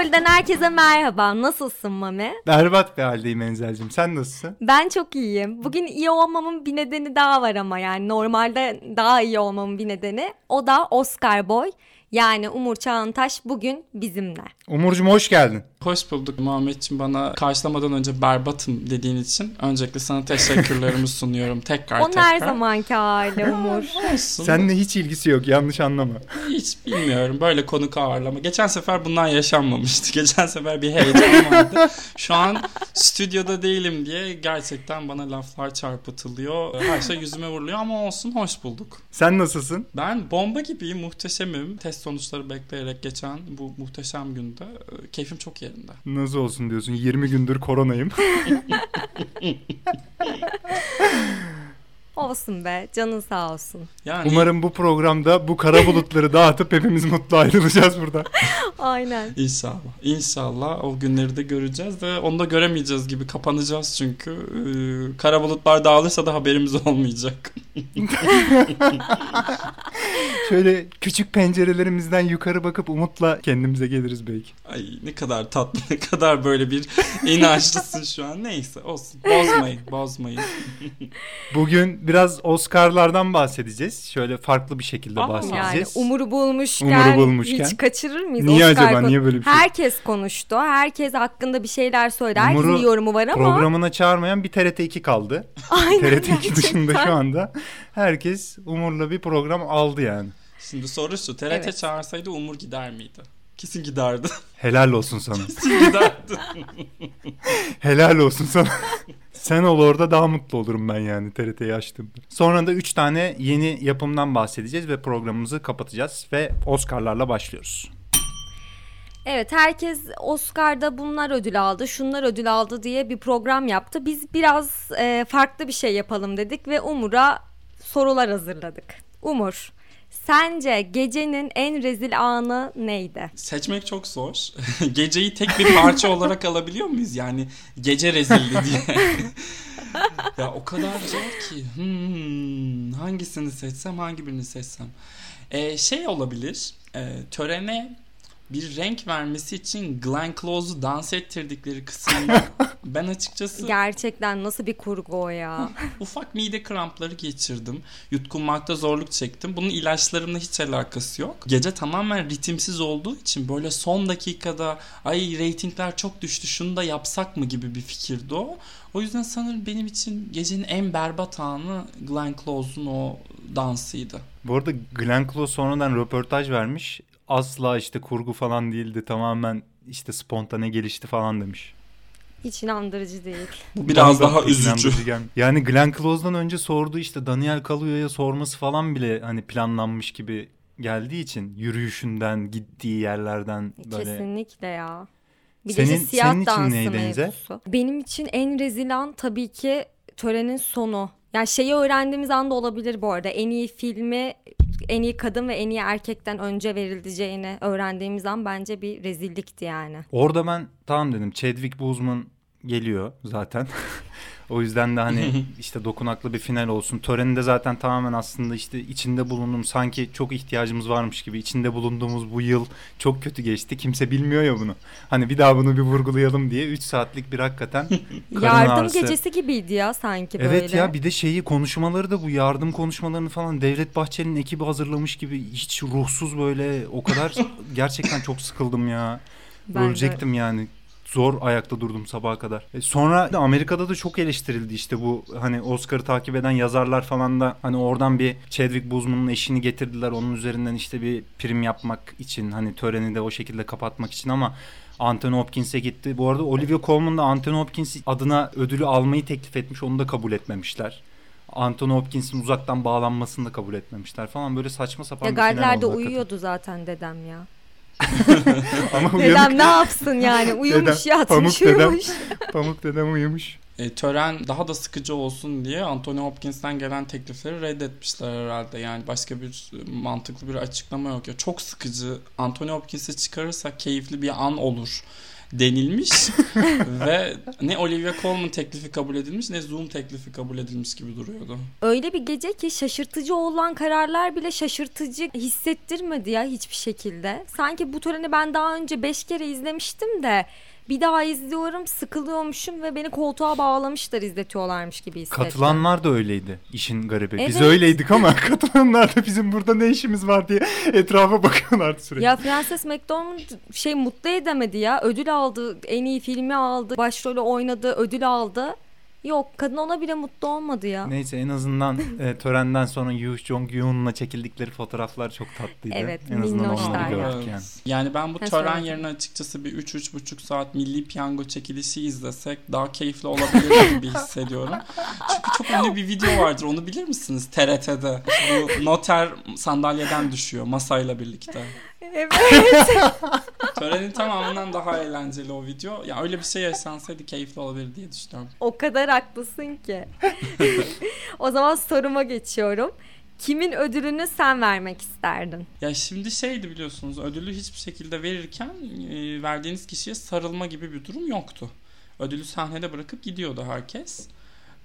Sinepoli'den herkese merhaba. Nasılsın Mami? Berbat bir haldeyim Enzel'cim. Sen nasılsın? Ben çok iyiyim. Bugün iyi olmamın bir nedeni daha var ama yani normalde daha iyi olmamın bir nedeni. O da Oscar Boy. Yani Umur Çağıntaş bugün bizimle. Umurcuğum hoş geldin. Hoş bulduk Muhammedciğim bana karşılamadan önce berbatım dediğin için öncelikle sana teşekkürlerimi sunuyorum tekrar o tekrar. her zamanki hali Umur. Olsun. Seninle hiç ilgisi yok yanlış anlama. Hiç bilmiyorum böyle konuk ağırlama. Geçen sefer bundan yaşanmamıştı. Geçen sefer bir heyecan vardı. Şu an stüdyoda değilim diye gerçekten bana laflar çarpıtılıyor. Her şey yüzüme vuruluyor ama olsun hoş bulduk. Sen nasılsın? Ben bomba gibiyim, muhteşemim. Test sonuçları bekleyerek geçen bu muhteşem günde e, keyfim çok yerinde. Nasıl olsun diyorsun 20 gündür koronayım. Olsun be canın sağ olsun. Yani Umarım bu programda bu kara bulutları dağıtıp hepimiz mutlu ayrılacağız burada. Aynen. İnşallah. İnşallah o günleri de göreceğiz de onu da göremeyeceğiz gibi kapanacağız çünkü. Ee, kara bulutlar dağılırsa da haberimiz olmayacak. Şöyle küçük pencerelerimizden yukarı bakıp umutla kendimize geliriz belki. Ay ne kadar tatlı ne kadar böyle bir inançlısın şu an. Neyse olsun. Bozmayın bozmayın. Bugün biraz Oscar'lardan bahsedeceğiz. Şöyle farklı bir şekilde Aa, Yani bahsedeceğiz. Umur'u bulmuşken, Umur'u bulmuşken. hiç kaçırır mıyız? Niye Oscar acaba? konu- Niye böyle bir şey? Herkes konuştu. Herkes hakkında bir şeyler söyledi. Herkesin Umur'u bir yorumu var ama. Programına çağırmayan bir TRT 2 kaldı. Aynen, TRT 2 dışında şu anda herkes Umur'la bir program aldı yani. Şimdi soru şu. TRT Evet. çağırsaydı Umur gider miydi? Kesin giderdi. Helal olsun sana. Kesin giderdi. Helal olsun sana. Sen ol orada daha mutlu olurum ben yani TRT'yi açtım. Sonra da 3 tane yeni yapımdan bahsedeceğiz ve programımızı kapatacağız ve Oscar'larla başlıyoruz. Evet herkes Oscar'da bunlar ödül aldı, şunlar ödül aldı diye bir program yaptı. Biz biraz e, farklı bir şey yapalım dedik ve Umur'a sorular hazırladık. Umur, sence gecenin en rezil anı neydi? Seçmek çok zor. Geceyi tek bir parça olarak alabiliyor muyuz? Yani gece rezildi diye. ya o kadar zor ki. Hmm, hangisini seçsem hangi birini seçsem. Ee, şey olabilir. E, törene bir renk vermesi için Glenn Close'u dans ettirdikleri kısımda ben açıkçası Gerçekten nasıl bir kurgu o ya? ufak mide krampları geçirdim. Yutkunmakta zorluk çektim. Bunun ilaçlarımla hiç alakası yok. Gece tamamen ritimsiz olduğu için böyle son dakikada ay reytingler çok düştü şunu da yapsak mı gibi bir fikirdi o. O yüzden sanırım benim için gecenin en berbat anı Glenn Close'un o dansıydı. Bu arada Glenn Close sonradan röportaj vermiş. Asla işte kurgu falan değildi tamamen işte spontane gelişti falan demiş. Hiç inandırıcı değil. Bu biraz daha üzücü. Yani Glenn Close'dan önce sorduğu işte Daniel Kaluuya'ya sorması falan bile hani planlanmış gibi geldiği için yürüyüşünden gittiği yerlerden böyle Kesinlikle ya. Bir Senin- de siyah senin için dansı neydi mevzusu. Benim için en rezil an tabii ki törenin sonu. Yani şeyi öğrendiğimiz anda olabilir bu arada. En iyi filmi en iyi kadın ve en iyi erkekten önce verileceğini öğrendiğimiz an bence bir rezillikti yani. Orada ben tamam dedim Chadwick Boseman geliyor zaten. o yüzden de hani işte dokunaklı bir final olsun. Töreninde zaten tamamen aslında işte içinde bulunduğum sanki çok ihtiyacımız varmış gibi. içinde bulunduğumuz bu yıl çok kötü geçti. Kimse bilmiyor ya bunu. Hani bir daha bunu bir vurgulayalım diye 3 saatlik bir hakikaten karın Yardım ağrısı. gecesi gibiydi ya sanki böyle. Evet ya bir de şeyi konuşmaları da bu yardım konuşmalarını falan Devlet Bahçeli'nin ekibi hazırlamış gibi hiç ruhsuz böyle o kadar gerçekten çok sıkıldım ya. Ben de. Ölecektim yani. Zor ayakta durdum sabaha kadar. E sonra da Amerika'da da çok eleştirildi işte bu hani Oscar'ı takip eden yazarlar falan da hani oradan bir Chadwick Boseman'ın eşini getirdiler. Onun üzerinden işte bir prim yapmak için hani töreni de o şekilde kapatmak için ama Anthony Hopkins'e gitti. Bu arada Olivia Colman da Anthony Hopkins adına ödülü almayı teklif etmiş. Onu da kabul etmemişler. Anthony Hopkins'in uzaktan bağlanmasını da kabul etmemişler falan böyle saçma sapan Ya bir final oldu uyuyordu zaten dedem ya. Ama uyanık Dedem ne yapsın yani uyumuş Dedem, yatmış pamuk dedem. uyumuş. Pamuk dedem uyumuş. E, tören daha da sıkıcı olsun diye Anthony Hopkins'ten gelen teklifleri reddetmişler herhalde. Yani başka bir mantıklı bir açıklama yok. Ya çok sıkıcı. Anthony Hopkins'i çıkarırsak keyifli bir an olur denilmiş ve ne Olivia Colman teklifi kabul edilmiş ne Zoom teklifi kabul edilmiş gibi duruyordu. Öyle bir gece ki şaşırtıcı olan kararlar bile şaşırtıcı hissettirmedi ya hiçbir şekilde. Sanki bu töreni ben daha önce 5 kere izlemiştim de bir daha izliyorum sıkılıyormuşum ve beni koltuğa bağlamışlar izletiyorlarmış gibi hissettim. Katılanlar da öyleydi işin garibi. Biz Evet. öyleydik ama katılanlar da bizim burada ne işimiz var diye etrafa bakıyorlardı sürekli. Ya Frances McDormand şey mutlu edemedi ya. Ödül aldı, en iyi filmi aldı, başrolü oynadı, ödül aldı. Yok kadın ona bile mutlu olmadı ya. Neyse en azından e, törenden sonra Yoo Jong Yoon'la çekildikleri fotoğraflar çok tatlıydı. Evet, en azından onları gördük yani. Yani ben bu Ha, tören söyle. yerine açıkçası bir 3-3,5 saat milli piyango çekilişi izlesek daha keyifli olabilir gibi hissediyorum. Çünkü çok ünlü bir video vardır onu bilir misiniz TRT'de? Bu noter sandalyeden düşüyor masayla birlikte. Evet. Törenin tamamından daha eğlenceli o video. Ya öyle bir şey yaşansaydı keyifli olabilir diye düşünüyorum. o kadar haklısın ki. o zaman soruma geçiyorum. Kimin ödülünü sen vermek isterdin? Ya şimdi şeydi biliyorsunuz ödülü hiçbir şekilde verirken e, verdiğiniz kişiye sarılma gibi bir durum yoktu. Ödülü sahnede bırakıp gidiyordu herkes.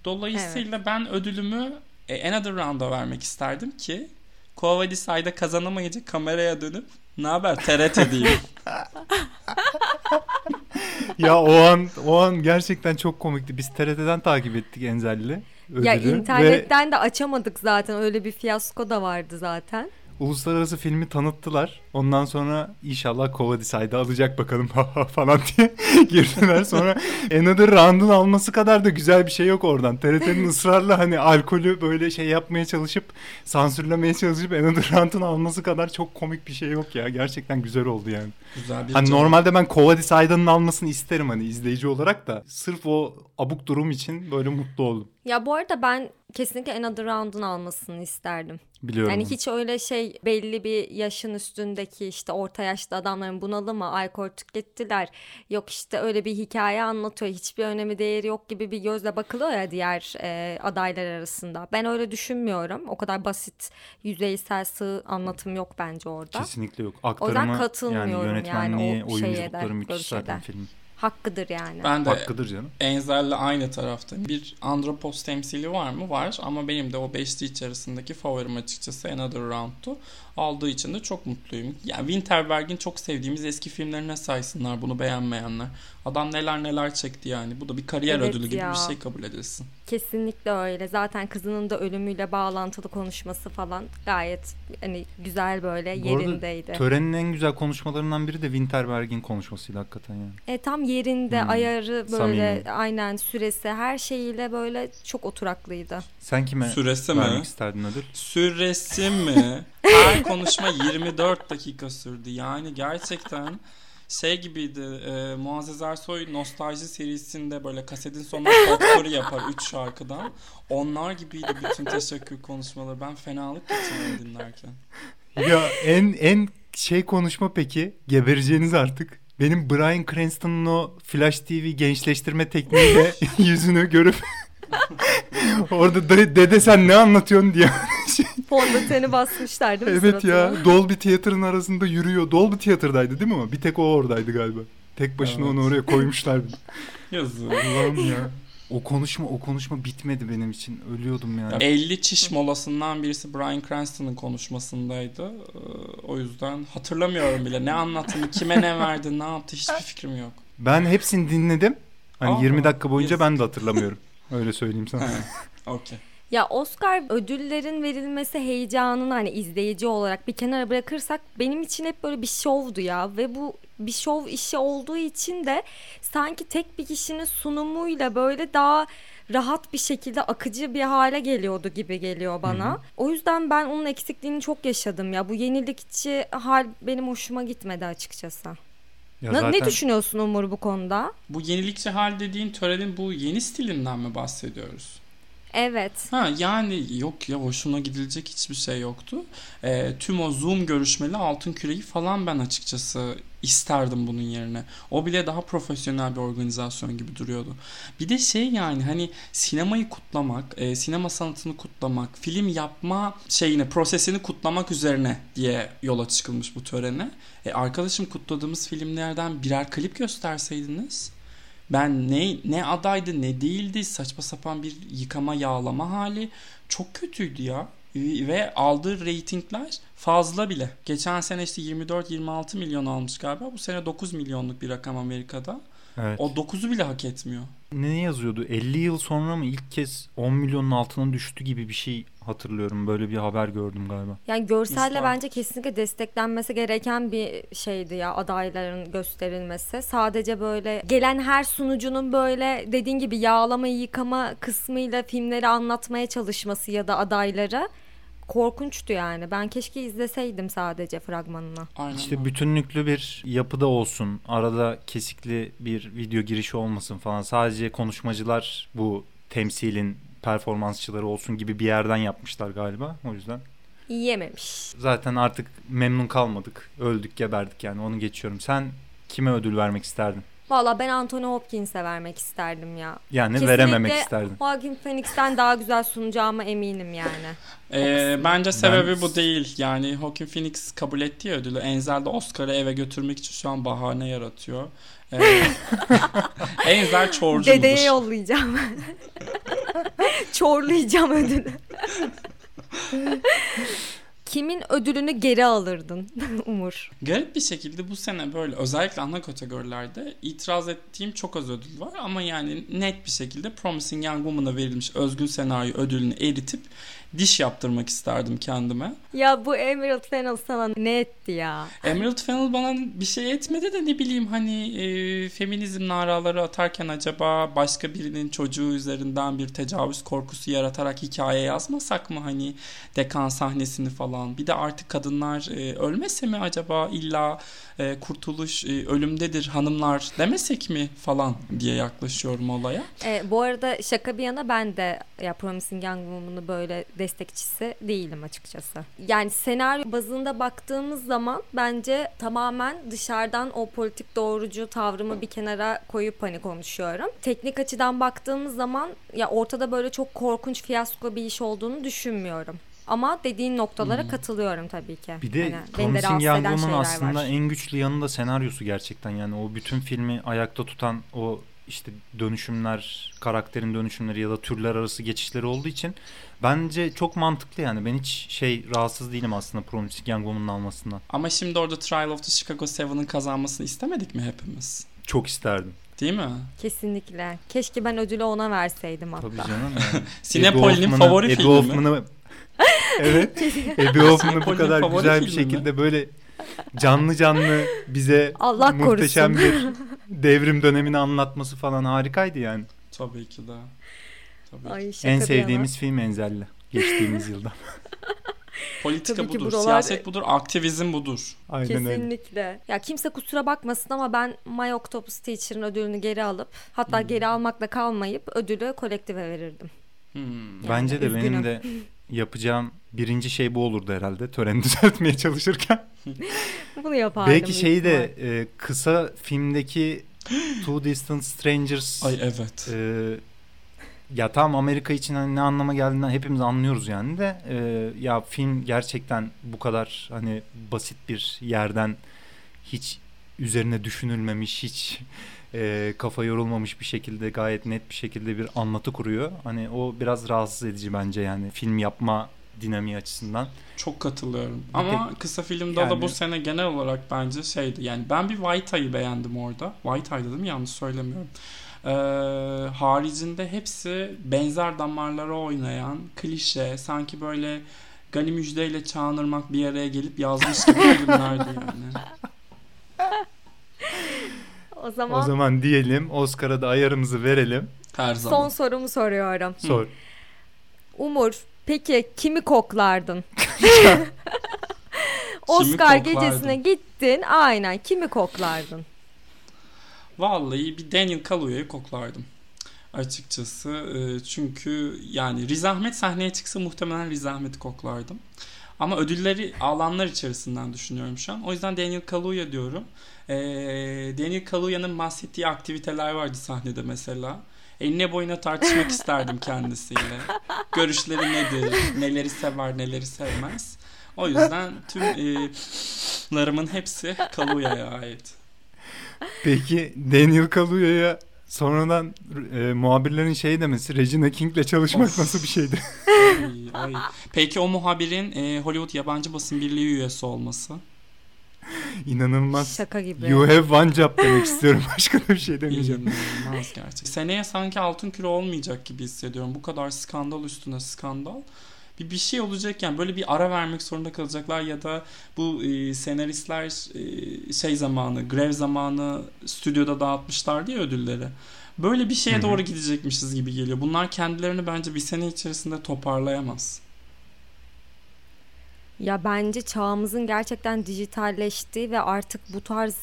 Dolayısıyla ben ödülümü e, Another Round'a vermek isterdim ki Kovadisay'da kazanamayınca kameraya dönüp ne haber TRT diyeyim. ya o an o an gerçekten çok komikti. Biz TRT'den takip ettik Enzel'le. ya ödülü ve internetten de açamadık zaten. Öyle bir fiyasko da vardı zaten. Uluslararası filmi tanıttılar. Ondan sonra inşallah Kovadisay'da alacak bakalım falan diye girdiler. Sonra Another Round'un alması kadar da güzel bir şey yok oradan. TRT'nin ısrarla hani alkolü böyle şey yapmaya çalışıp sansürlemeye çalışıp Another Round'un alması kadar çok komik bir şey yok ya. Gerçekten güzel oldu yani. Güzel bir Hani normalde ben Kovadisay'danın almasını isterim hani izleyici olarak da. Sırf o abuk durum için böyle mutlu oldum. Ya bu arada ben kesinlikle Another Round'un almasını isterdim. Biliyorum. Yani hiç öyle şey belli bir yaşın üstündeki işte orta yaşlı adamların bunalımı, alkol tükettiler. Yok işte öyle bir hikaye anlatıyor. Hiçbir önemi değeri yok gibi bir gözle bakılıyor ya diğer e, adaylar arasında. Ben öyle düşünmüyorum. O kadar basit, yüzeysel, sığ anlatım yok bence orada. Kesinlikle yok. yüzden Aktarımı katılmıyorum yani yani yönetmenliği, o şeye de, oyunculukları müthiş böyle zaten şeyden. Hakkıdır yani. Ben de Hakkıdır canım. Enzel'le aynı tarafta. Bir Andropos temsili var mı? Var ama benim de o beşli içerisindeki favorim açıkçası Another Round'tu. Aldığı için de çok mutluyum. Yani Winterberg'in çok sevdiğimiz eski filmlerine saysınlar bunu beğenmeyenler. Adam neler neler çekti yani. Bu da bir kariyer Evet ödülü gibi ya. bir şey kabul edilsin. Kesinlikle öyle. Zaten kızının da ölümüyle bağlantılı konuşması falan gayet hani güzel böyle Bu arada yerindeydi. Törenin en güzel konuşmalarından biri de Winterberg'in konuşmasıydı hakikaten yani. E, tam yerinde Hmm, ayarı böyle samimi. aynen süresi her şeyiyle böyle çok oturaklıydı. Sen kime Süresi mi? isterdin ödül? Süresi mi? Her konuşma 24 dakika sürdü. Yani gerçekten şey gibiydi. E, Muazzez Ersoy Nostalji serisinde böyle kasetin sonuna potpourri yapar 3 şarkıdan. Onlar gibiydi bütün teşekkür konuşmaları. Ben fenalık geçirdim dinlerken. ya en en şey konuşma peki gebereceğiniz artık. Benim Bryan Cranston'ın o Flash TV gençleştirme tekniğiyle yüzünü görüp orada "Dede- sen ne anlatıyorsun diye. Fondöteni basmışlar değil mi evet ya suratına? Dolby Theater'ın arasında yürüyor. Dolby Theater'daydı değil mi o? Bir tek o oradaydı galiba. Tek başına onu Evet. oraya koymuşlar. Yazık. Ya. O konuşma o konuşma bitmedi benim için. Ölüyordum yani. 50 çiş molasından birisi Bryan Cranston'ın konuşmasındaydı. Ee, O yüzden hatırlamıyorum bile. Ne anlattığını, kime ne verdi, ne yaptı hiçbir fikrim yok. Ben hepsini dinledim. Hani Aa, 20 dakika boyunca yes. ben de hatırlamıyorum. Öyle söyleyeyim sana. Okey. Ya Oscar ödüllerin verilmesi heyecanını hani izleyici olarak bir kenara bırakırsak benim için hep böyle bir şovdu ya ve bu bir şov işi olduğu için de sanki tek bir kişinin sunumuyla böyle daha rahat bir şekilde akıcı bir hale geliyordu gibi geliyor bana. O yüzden ben onun eksikliğini çok yaşadım ya. Bu yenilikçi hal benim hoşuma gitmedi açıkçası. Ya Ne, zaten ne düşünüyorsun Umur bu konuda? Bu yenilikçi hal dediğin törenin bu yeni stilinden mi bahsediyoruz? Evet. Ha yani yok ya hoşuna gidilecek hiçbir şey yoktu. Ee, tüm o Zoom görüşmeli altın küreyi falan ben açıkçası isterdim bunun yerine. O bile daha profesyonel bir organizasyon gibi duruyordu. Bir de şey yani hani sinemayı kutlamak, e, sinema sanatını kutlamak, film yapma şeyini, prosesini kutlamak üzerine diye yola çıkılmış bu törene. E, arkadaşım kutladığımız filmlerden birer klip gösterseydiniz ben ne ne adaydı ne değildi saçma sapan bir yıkama yağlama hali çok kötüydü ya ve aldığı reytingler fazla bile. Geçen sene işte 24-26 milyon almış galiba. Bu sene 9 milyonluk bir rakam Amerika'da. Evet. O 9'u bile hak etmiyor. Ne yazıyordu? 50 yıl sonra mı ilk kez 10 milyonun altına düştü gibi bir şey hatırlıyorum. Böyle bir haber gördüm galiba. Yani görselle İnsan- bence kesinlikle desteklenmesi gereken bir şeydi ya adayların gösterilmesi. Sadece böyle gelen her sunucunun böyle dediğin gibi yağlama yıkama kısmıyla filmleri anlatmaya çalışması ya da adayları korkunçtu yani. Ben keşke izleseydim sadece fragmanını. Aynen. İşte bütünlüklü bir yapıda olsun. Arada kesikli bir video girişi olmasın falan. Sadece konuşmacılar bu temsilin performansçıları olsun gibi bir yerden yapmışlar galiba. O yüzden Yiyememiş. zaten artık memnun kalmadık. Öldük geberdik yani onu geçiyorum. Sen kime ödül vermek isterdin? Valla ben Anthony Hopkins'e vermek isterdim ya. Yani Kesinlikle verememek isterdin. Joaquin Phoenix'ten daha güzel sunacağıma eminim yani. Ee, bence sebebi Ben- bu değil. Yani Joaquin Phoenix kabul etti ya ödülü. Enzel de Oscar'ı eve götürmek için şu an bahane yaratıyor. Ee, Enzel çorcu Dedeye yollayacağım. Çorlayacağım ödülü. Kimin ödülünü geri alırdın Umur? Garip bir şekilde bu sene böyle özellikle ana kategorilerde itiraz ettiğim çok az ödül var ama yani net bir şekilde Promising Young Woman'a verilmiş özgün senaryo ödülünü eritip diş yaptırmak isterdim kendime. Ya bu Emerald Fennell sana ne etti ya? Emerald Fennell bana bir şey etmedi de ne bileyim hani e, feminizm naraları atarken acaba başka birinin çocuğu üzerinden bir tecavüz korkusu yaratarak hikaye yazmasak mı hani dekan sahnesini falan. Bir de artık kadınlar e, ölmese mi acaba illa e, kurtuluş e, ölümdedir hanımlar demesek mi falan diye yaklaşıyorum olaya. E, bu arada şaka bir yana ben de ya Promising Young Woman'ı böyle destekçisi değilim açıkçası. Yani senaryo bazında baktığımız zaman bence tamamen dışarıdan o politik doğrucu tavrımı bir kenara koyup hani konuşuyorum. Teknik açıdan baktığımız zaman ya ortada böyle çok korkunç fiyasko bir iş olduğunu düşünmüyorum. Ama dediğin noktalara katılıyorum tabii ki. Bir de de Promising rahatsız Young eden Woman şeyler aslında var. en güçlü yanı da senaryosu gerçekten yani o bütün filmi ayakta tutan o işte dönüşümler, karakterin dönüşümleri ya da türler arası geçişleri olduğu için bence çok mantıklı yani. Ben hiç şey rahatsız değilim aslında Promising Young Woman'ın almasından. Ama şimdi orada Trial of the Chicago 7'ın kazanmasını istemedik mi hepimiz? Çok isterdim. Değil mi? Kesinlikle. Keşke ben ödülü ona verseydim hatta. Tabii canım. Yani. Sinepoli'nin favori filmi Abby mi? Hoffman'ı evet. Abby Hoffman'ı bu kadar güzel bir filmi mi? şekilde böyle canlı canlı bize Allah muhteşem korusun. bir devrim dönemini anlatması falan harikaydı yani. Tabii ki de. Tabii. Ay, şaka En bir sevdiğimiz film Enzel'le geçtiğimiz yılda. Politika Tabii ki budur, buralar- siyaset budur, aktivizm budur. Aynen yana. öyle. Kesinlikle. Ya kimse kusura bakmasın ama ben My Octopus Teacher'ın ödülünü geri alıp hatta geri almakla kalmayıp ödülü kolektife verirdim. Hmm. Bence de üzgünüm. benim de yapacağım birinci şey bu olurdu herhalde. Töreni düzeltmeye çalışırken. Bunu yapardım. Belki şeyi de e, kısa filmdeki Two Distant Strangers Ay evet. e, ya tam Amerika için hani ne anlama geldiğinden hepimiz anlıyoruz yani de e, ya film gerçekten bu kadar hani basit bir yerden hiç üzerine düşünülmemiş hiç e, kafa yorulmamış bir şekilde gayet net bir şekilde bir anlatı kuruyor. Hani o biraz rahatsız edici bence yani film yapma dinamiği açısından. Çok katılıyorum. Ama kısa filmde yani- da bu sene genel olarak bence şeydi. Yani ben bir White beğendim orada. White mi? Yanlış söylemiyorum. Ee, haricinde hepsi benzer damarlara oynayan klişe sanki böyle Gani Müjde ile Çağan Irmak bir araya gelip yazmış gibi filmlerdi yani. O zaman, O zaman diyelim Oscar'a da ayarımızı verelim. Her zaman. son sorumu soruyorum. Sor. Umur peki kimi koklardın? Oscar koklardın? gecesine gittin aynen kimi koklardın? Vallahi bir Daniel Kaluuya'yı koklardım. açıkçası. E, çünkü yani Riz Ahmet sahneye çıksa muhtemelen Riz Ahmet'i koklardım. Ama ödülleri alanlar içerisinden düşünüyorum şu an. O yüzden Daniel Kaluuya diyorum. E, Daniel Kaluya'nın bahsettiği aktiviteler vardı sahnede mesela. Enine boyuna tartışmak isterdim kendisiyle. Görüşleri nedir, neleri sever, neleri sevmez. O yüzden tüm e, larımın hepsi Kaluya'ya ait. Peki Daniel Kaluya'ya sonradan e, muhabirlerin şey demesi Regina King'le çalışmak Of. nasıl bir şeydi? Ay, ay. Peki o muhabirin e, Hollywood Yabancı Basın Birliği üyesi olması? İnanılmaz. Şaka gibi. You have one job demek istiyorum. Başka da bir şey demeyeceğim. İnanılmaz gerçek. Seneye sanki altın küre olmayacak gibi hissediyorum. Bu kadar skandal üstüne skandal. Bir, bir şey olacak yani böyle bir ara vermek zorunda kalacaklar ya da bu e, senaristler e, şey zamanı grev zamanı stüdyoda dağıtmışlar diye ödülleri. Böyle bir şeye Hı hı. doğru gidecekmişiz gibi geliyor. Bunlar kendilerini bence bir sene içerisinde toparlayamaz. Ya bence çağımızın gerçekten dijitalleştiği ve artık bu tarz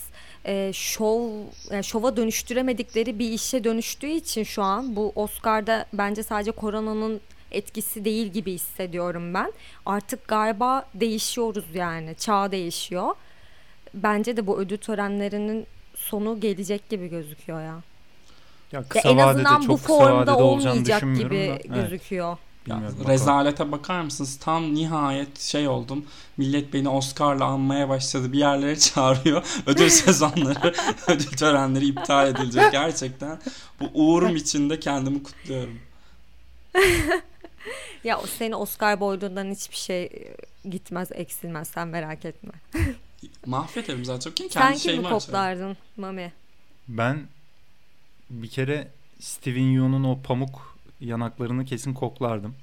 e, şov yani şova dönüştüremedikleri bir işe dönüştüğü için şu an bu Oscar'da bence sadece koronanın etkisi değil gibi hissediyorum ben. Artık galiba değişiyoruz yani. Çağ değişiyor. Bence de bu ödül törenlerinin sonu gelecek gibi gözüküyor ya. Ya Ya kısa en vadede azından bu çok kısa vadede formda olmayacak gibi da. Evet, gözüküyor. Ya, bilmiyorum rezalete bakar mısınız? Tam nihayet şey oldum. Millet beni Oscar'la anmaya başladı. Bir yerlere çağırıyor. Ödül sezonları, ödül törenleri iptal edilecek. Gerçekten bu uğurum içinde kendimi kutluyorum. Ya seni Oscar boylundan hiçbir şey e, gitmez, eksilmez sen merak etme. Mahvederim zaten. Kim Sen kendi kimi şeyimi açarım. koklardın Mami? Ben bir kere Steven Yeun'un o pamuk yanaklarını kesin koklardım.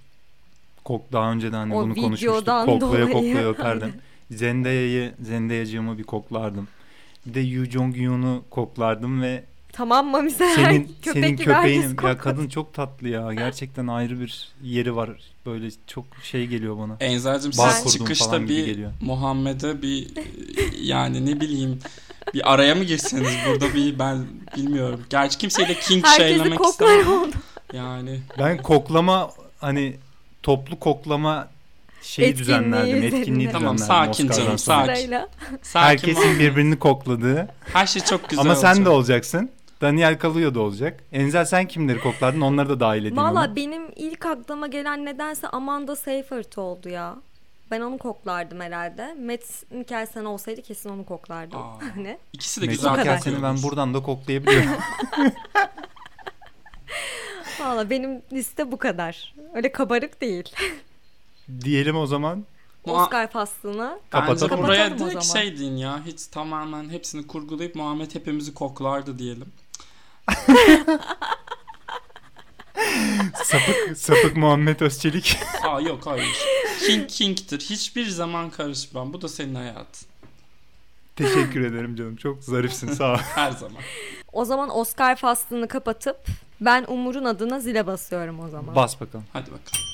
Kok daha önceden hani O bunu konuşmuştuk. Koklaya dolayı. koklaya öperdim. Zendaya'yı, Zendaya'cığımı bir koklardım. Bir de Yu Jong Yoon'u koklardım ve Tamam Mami sen senin köpek senin gibi köpeğin ya kadın çok tatlı ya. Gerçekten ayrı bir yeri var. Böyle çok şey geliyor bana. Bağ siz çıkışta bir geliyor. Muhammed'e bir yani ne bileyim bir araya mı girseniz burada bir ben bilmiyorum. Gerçi kimseyi de king Herkesi şeylemek istemem. Yani Ben koklama hani toplu koklama şeyi Etkinliği düzenlerdim. üzerinde. Etkinliği Tamam, düzenlerdim sakin Oscar'dan canım, sakin. Sakin Herkesin birbirini kokladığı. Her şey çok güzel Ama sen olacak. de olacaksın. Daniel Kaluuya da olacak. Enzel sen kimleri koklardın? Onları da dahil edeyim. Valla benim ilk aklıma gelen nedense Amanda Seyfried oldu ya. Ben onu koklardım herhalde. Matt Mikkelsen olsaydı kesin onu koklardım. Aa. Hani? İkisi de güzel kadar. Kelsen'i ben buradan da koklayabiliyorum. Valla benim liste bu kadar. Öyle kabarık değil. Diyelim o zaman. Oscar faslını. Bence Kapatalım. buraya Kapatalım o direkt zaman. şey deyin ya. Hiç tamamen hepsini kurgulayıp Muhammed hepimizi koklardı diyelim. Sapık, sapık Muhammed Özçelik. Aa yok hayır. King King'tir. Hiçbir zaman karışmam. Bu da senin hayatın. Teşekkür ederim canım. Çok zarifsin sağ ol. Her zaman. O zaman Oscar faslını kapatıp ben Umur'un adına zile basıyorum o zaman. Bas bakalım. Hadi bakalım.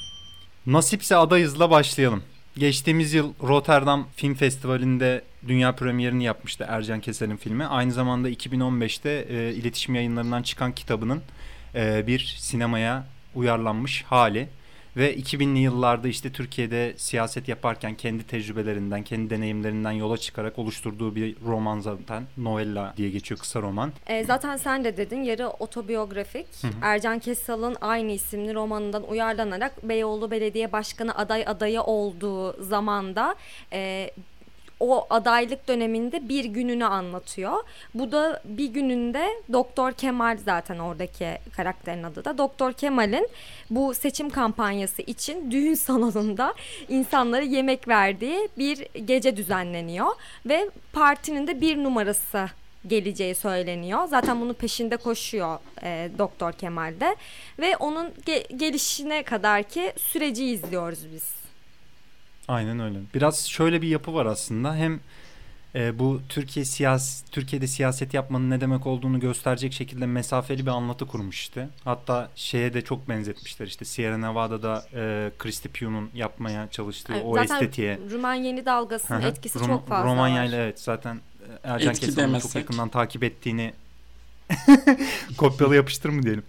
Nasipse adayızla başlayalım. Geçtiğimiz yıl Rotterdam Film Festivali'nde dünya premierini yapmıştı Ercan Keser'in filmi. Aynı zamanda 2015'te e, iletişim yayınlarından çıkan kitabının e, bir sinemaya uyarlanmış hali. Ve 2000'li yıllarda işte Türkiye'de siyaset yaparken kendi tecrübelerinden, kendi deneyimlerinden yola çıkarak oluşturduğu bir roman zaten. Novella diye geçiyor kısa roman. E, zaten sen de dedin yarı otobiyografik. Ercan Kesal'ın aynı isimli romanından uyarlanarak Beyoğlu Belediye Başkanı aday adayı olduğu zamanda e, o adaylık döneminde bir gününü anlatıyor. Bu da bir gününde Doktor Kemal zaten oradaki karakterin adı da. Doktor Kemal'in bu seçim kampanyası için düğün salonunda insanlara yemek verdiği bir gece düzenleniyor ve partinin de bir numarası geleceği söyleniyor. Zaten bunun peşinde koşuyor e, Doktor Kemal'de ve onun ge- gelişine kadar ki süreci izliyoruz biz. Aynen öyle. Biraz şöyle bir yapı var aslında. Hem e, bu Türkiye siyas Türkiye'de siyaset yapmanın ne demek olduğunu gösterecek şekilde mesafeli bir anlatı kurmuş işte. Hatta şeye de çok benzetmişler işte Sierra Nevada'da e, Christy Pugh'un yapmaya çalıştığı Yani o zaten estetiğe. Rumen yeni dalgasının etkisi Rom- çok fazla Romanya ile evet zaten Ercan Kesal'ın çok yakından takip ettiğini kopyala yapıştır mı diyelim.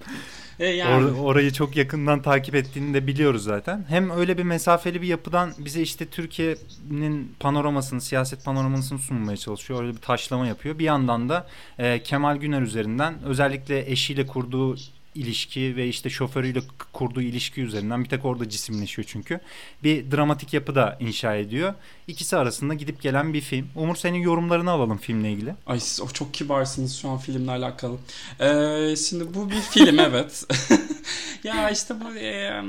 E yani. Or- orayı çok yakından takip ettiğini de biliyoruz zaten. Hem öyle bir mesafeli bir yapıdan bize işte Türkiye'nin panoramasını, siyaset panoramasını sunmaya çalışıyor. Öyle bir taşlama yapıyor. Bir yandan da e, Kemal Güner üzerinden özellikle eşiyle kurduğu ilişki ve işte şoförüyle kurduğu ilişki üzerinden bir tek orada cisimleşiyor çünkü. Bir dramatik yapı da inşa ediyor. İkisi arasında gidip gelen bir film. Umur senin yorumlarını alalım filmle ilgili. Ay siz o çok kibarsınız şu an filmle alakalı. Ee, şimdi bu bir film evet. ya işte bu e,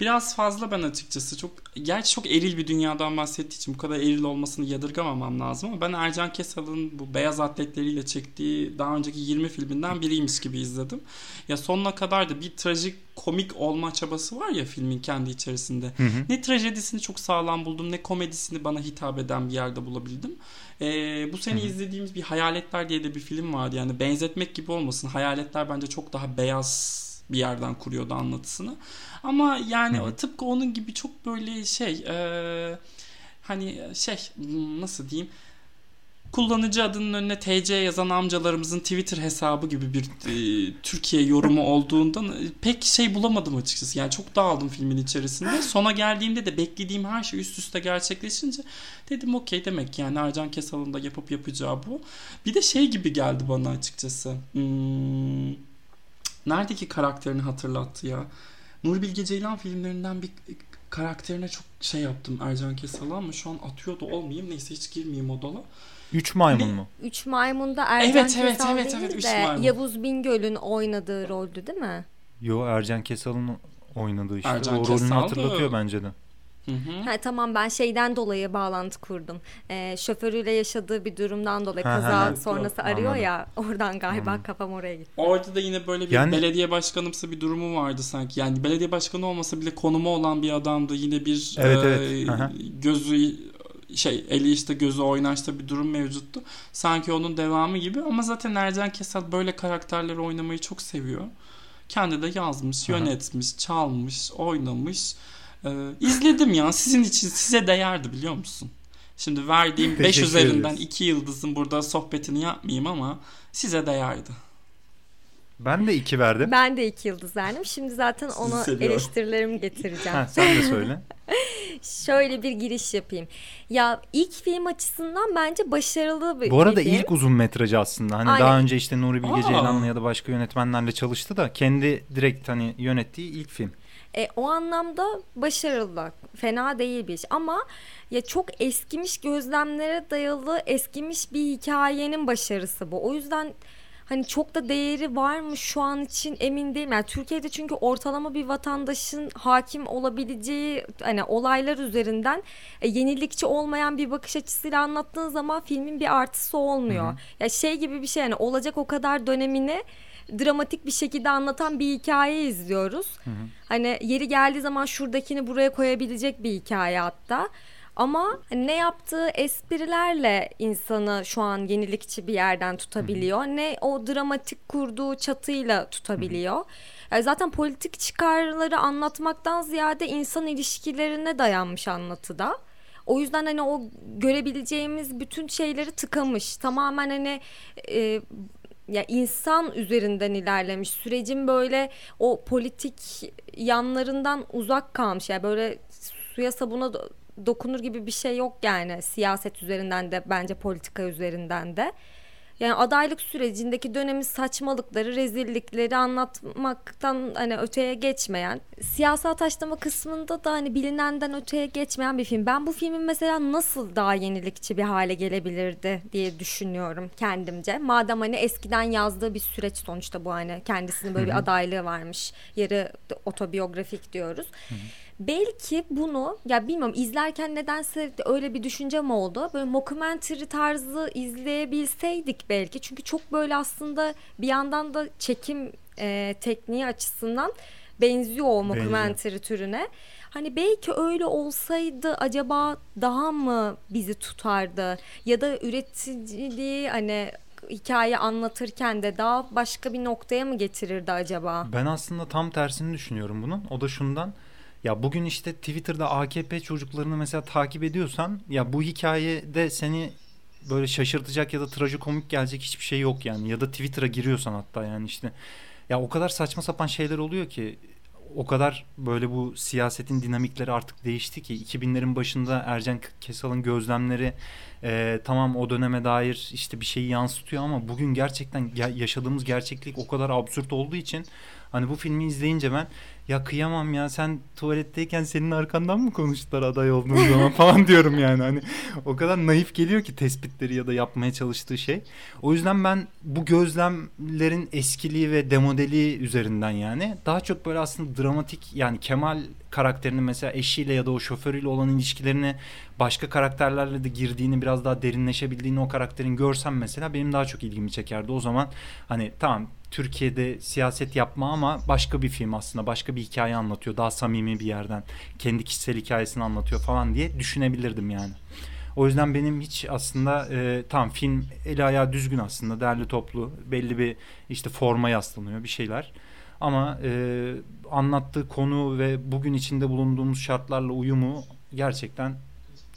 biraz fazla ben açıkçası çok gerçi çok eril bir dünyadan bahsettiği için bu kadar eril olmasını yadırgamamam lazım ama ben Ercan Kesal'ın bu beyaz atletleriyle çektiği daha önceki 20 filminden biriymiş gibi izledim. Ya sonuna kadar da bir trajik komik olma çabası var ya filmin kendi içerisinde. Hı hı. Ne trajedisini çok sağlam buldum ne komedisini bana hitap eden bir yerde bulabildim. Ee, bu sene izlediğimiz bir Hayaletler diye de bir film vardı. Yani benzetmek gibi olmasın. Hayaletler bence çok daha beyaz bir yerden kuruyordu anlatısını. Ama yani hı. tıpkı onun gibi çok böyle şey e, hani şey nasıl diyeyim kullanıcı adının önüne TC yazan amcalarımızın Twitter hesabı gibi bir e, Türkiye yorumu olduğundan e, pek şey bulamadım açıkçası. Yani çok dağıldım filmin içerisinde. Sona geldiğimde de beklediğim her şey üst üste gerçekleşince dedim okey demek yani Ercan Kesal'ın da yapıp yapacağı bu. Bir de şey gibi geldi bana açıkçası. Hmm, neredeki karakterini hatırlattı ya. Nuri Bilge Ceylan filmlerinden bir karakterine çok şey yaptım Ercan Kesal'a ama şu an atıyor da olmayayım. Neyse hiç girmeyeyim o dala. Üç maymun Ne? mu? Üç Maymun'da Ercan Evet, evet, Kesal evet, değil evet, Üç de Maymun. Yavuz Bingöl'ün oynadığı roldü değil mi? Yo Ercan Kesal'ın oynadığı işte. Ercan o rolünü Kesal da- hatırlatıyor bence de. Hı hı. Ha, tamam ben şeyden dolayı bağlantı kurdum. Ee, şoförüyle yaşadığı bir durumdan dolayı Ha, kaza ha. sonrası arıyor Anladım. ya oradan galiba Anladım. kafam oraya gitti. Orada da yine böyle bir Yani- belediye başkanımsı bir durumu vardı sanki. Yani belediye başkanı olmasa bile konumu olan bir adamdı. Yine bir Evet, e, evet. Aha. gözü şey eli işte gözü oynaşta bir durum mevcuttu. Sanki onun devamı gibi ama zaten Ercan Kesal böyle karakterleri oynamayı çok seviyor. Kendi de yazmış, Aha. yönetmiş, çalmış, oynamış. Ee, izledim ya sizin için size değerdi biliyor musun? Şimdi verdiğim 5 Teşekkür üzerinden ederiz. 2 yıldızın burada sohbetini yapmayayım ama size değerdi. Ben de iki verdim. Ben de iki yıldız verdim. Şimdi zaten ona seviyorum. eleştirilerimi getireceğim. Ha, sen de söyle. Şöyle bir giriş yapayım. Ya ilk film açısından bence başarılı bir Bu arada bir film. ilk uzun metrajı aslında. Hani Aynen. daha önce işte Nuri Bilge. Ceylan'la ya da başka yönetmenlerle çalıştı da kendi direkt hani yönettiği ilk film. E, o anlamda başarılı. Fena değil bir iş. Ama ya çok eskimiş gözlemlere dayalı eskimiş bir hikayenin başarısı bu. O yüzden hani çok da değeri var mı şu an için emin değilim. Yani Türkiye'de çünkü ortalama bir vatandaşın hakim olabileceği hani olaylar üzerinden e, yenilikçi olmayan bir bakış açısıyla anlattığın zaman filmin bir artısı olmuyor. Ya şey gibi bir şey yani olacak o kadar dönemini dramatik bir şekilde anlatan bir hikaye izliyoruz. Hani yeri geldiği zaman şuradakini buraya koyabilecek bir hikaye hatta. Ama hani ne yaptığı esprilerle insanı şu an yenilikçi bir yerden tutabiliyor. Ne o dramatik kurduğu çatıyla tutabiliyor. Yani zaten politik çıkarları anlatmaktan ziyade insan ilişkilerine dayanmış anlatıda. O yüzden hani o görebileceğimiz bütün şeyleri tıkamış. Tamamen hani e, ya insan üzerinden ilerlemiş. Sürecin böyle o politik yanlarından uzak kalmış. Yani böyle suya sabuna do- dokunur gibi bir şey yok yani siyaset üzerinden de bence politika üzerinden de. Yani adaylık sürecindeki dönemin saçmalıkları, rezillikleri anlatmaktan hani öteye geçmeyen, siyasal taşlama kısmında da hani bilinenden öteye geçmeyen bir film. Ben bu filmin mesela nasıl daha yenilikçi bir hale gelebilirdi diye düşünüyorum kendimce. Madem hani eskiden yazdığı bir süreç sonuçta bu hani kendisinin böyle bir adaylığı varmış. Yarı otobiyografik diyoruz. Belki bunu ya bilmiyorum izlerken nedense öyle bir düşüncem oldu. Böyle mockumentary tarzı izleyebilseydik belki. Çünkü çok böyle aslında bir yandan da çekim e, tekniği açısından benziyor o mockumentary türüne. Hani belki öyle olsaydı acaba daha mı bizi tutardı? Ya da üreticiliği hani hikaye anlatırken de daha başka bir noktaya mı getirirdi acaba? Ben aslında tam tersini düşünüyorum bunun. O da şundan. Ya bugün işte Twitter'da AKP çocuklarını mesela takip ediyorsan ya bu hikayede seni böyle şaşırtacak ya da trajikomik gelecek hiçbir şey yok yani. Ya da Twitter'a giriyorsan hatta yani işte Ya o kadar saçma sapan şeyler oluyor ki o kadar böyle bu siyasetin dinamikleri artık değişti ki 2000'lerin başında Ercan Kesal'ın gözlemleri e, tamam o döneme dair işte bir şeyi yansıtıyor ama bugün gerçekten yaşadığımız gerçeklik o kadar absürt olduğu için hani bu filmi izleyince ben ya kıyamam ya sen tuvaletteyken senin arkandan mı konuştular aday olduğun zaman falan diyorum yani hani o kadar naif geliyor ki tespitleri ya da yapmaya çalıştığı şey. O yüzden ben bu gözlemlerin eskiliği ve demodeliği üzerinden yani daha çok böyle aslında dramatik yani Kemal karakterinin mesela eşiyle ya da o şoförüyle olan ilişkilerini başka karakterlerle de girdiğini biraz daha derinleşebildiğini o karakterin görsem mesela benim daha çok ilgimi çekerdi. O zaman hani tamam Türkiye'de siyaset yapma ama başka bir film aslında başka bir hikaye anlatıyor. Daha samimi bir yerden kendi kişisel hikayesini anlatıyor falan diye düşünebilirdim yani. O yüzden benim hiç aslında e, tam film eli ayağı düzgün aslında derli toplu belli bir işte forma yaslanıyor bir şeyler. Ama e, anlattığı konu ve bugün içinde bulunduğumuz şartlarla uyumu gerçekten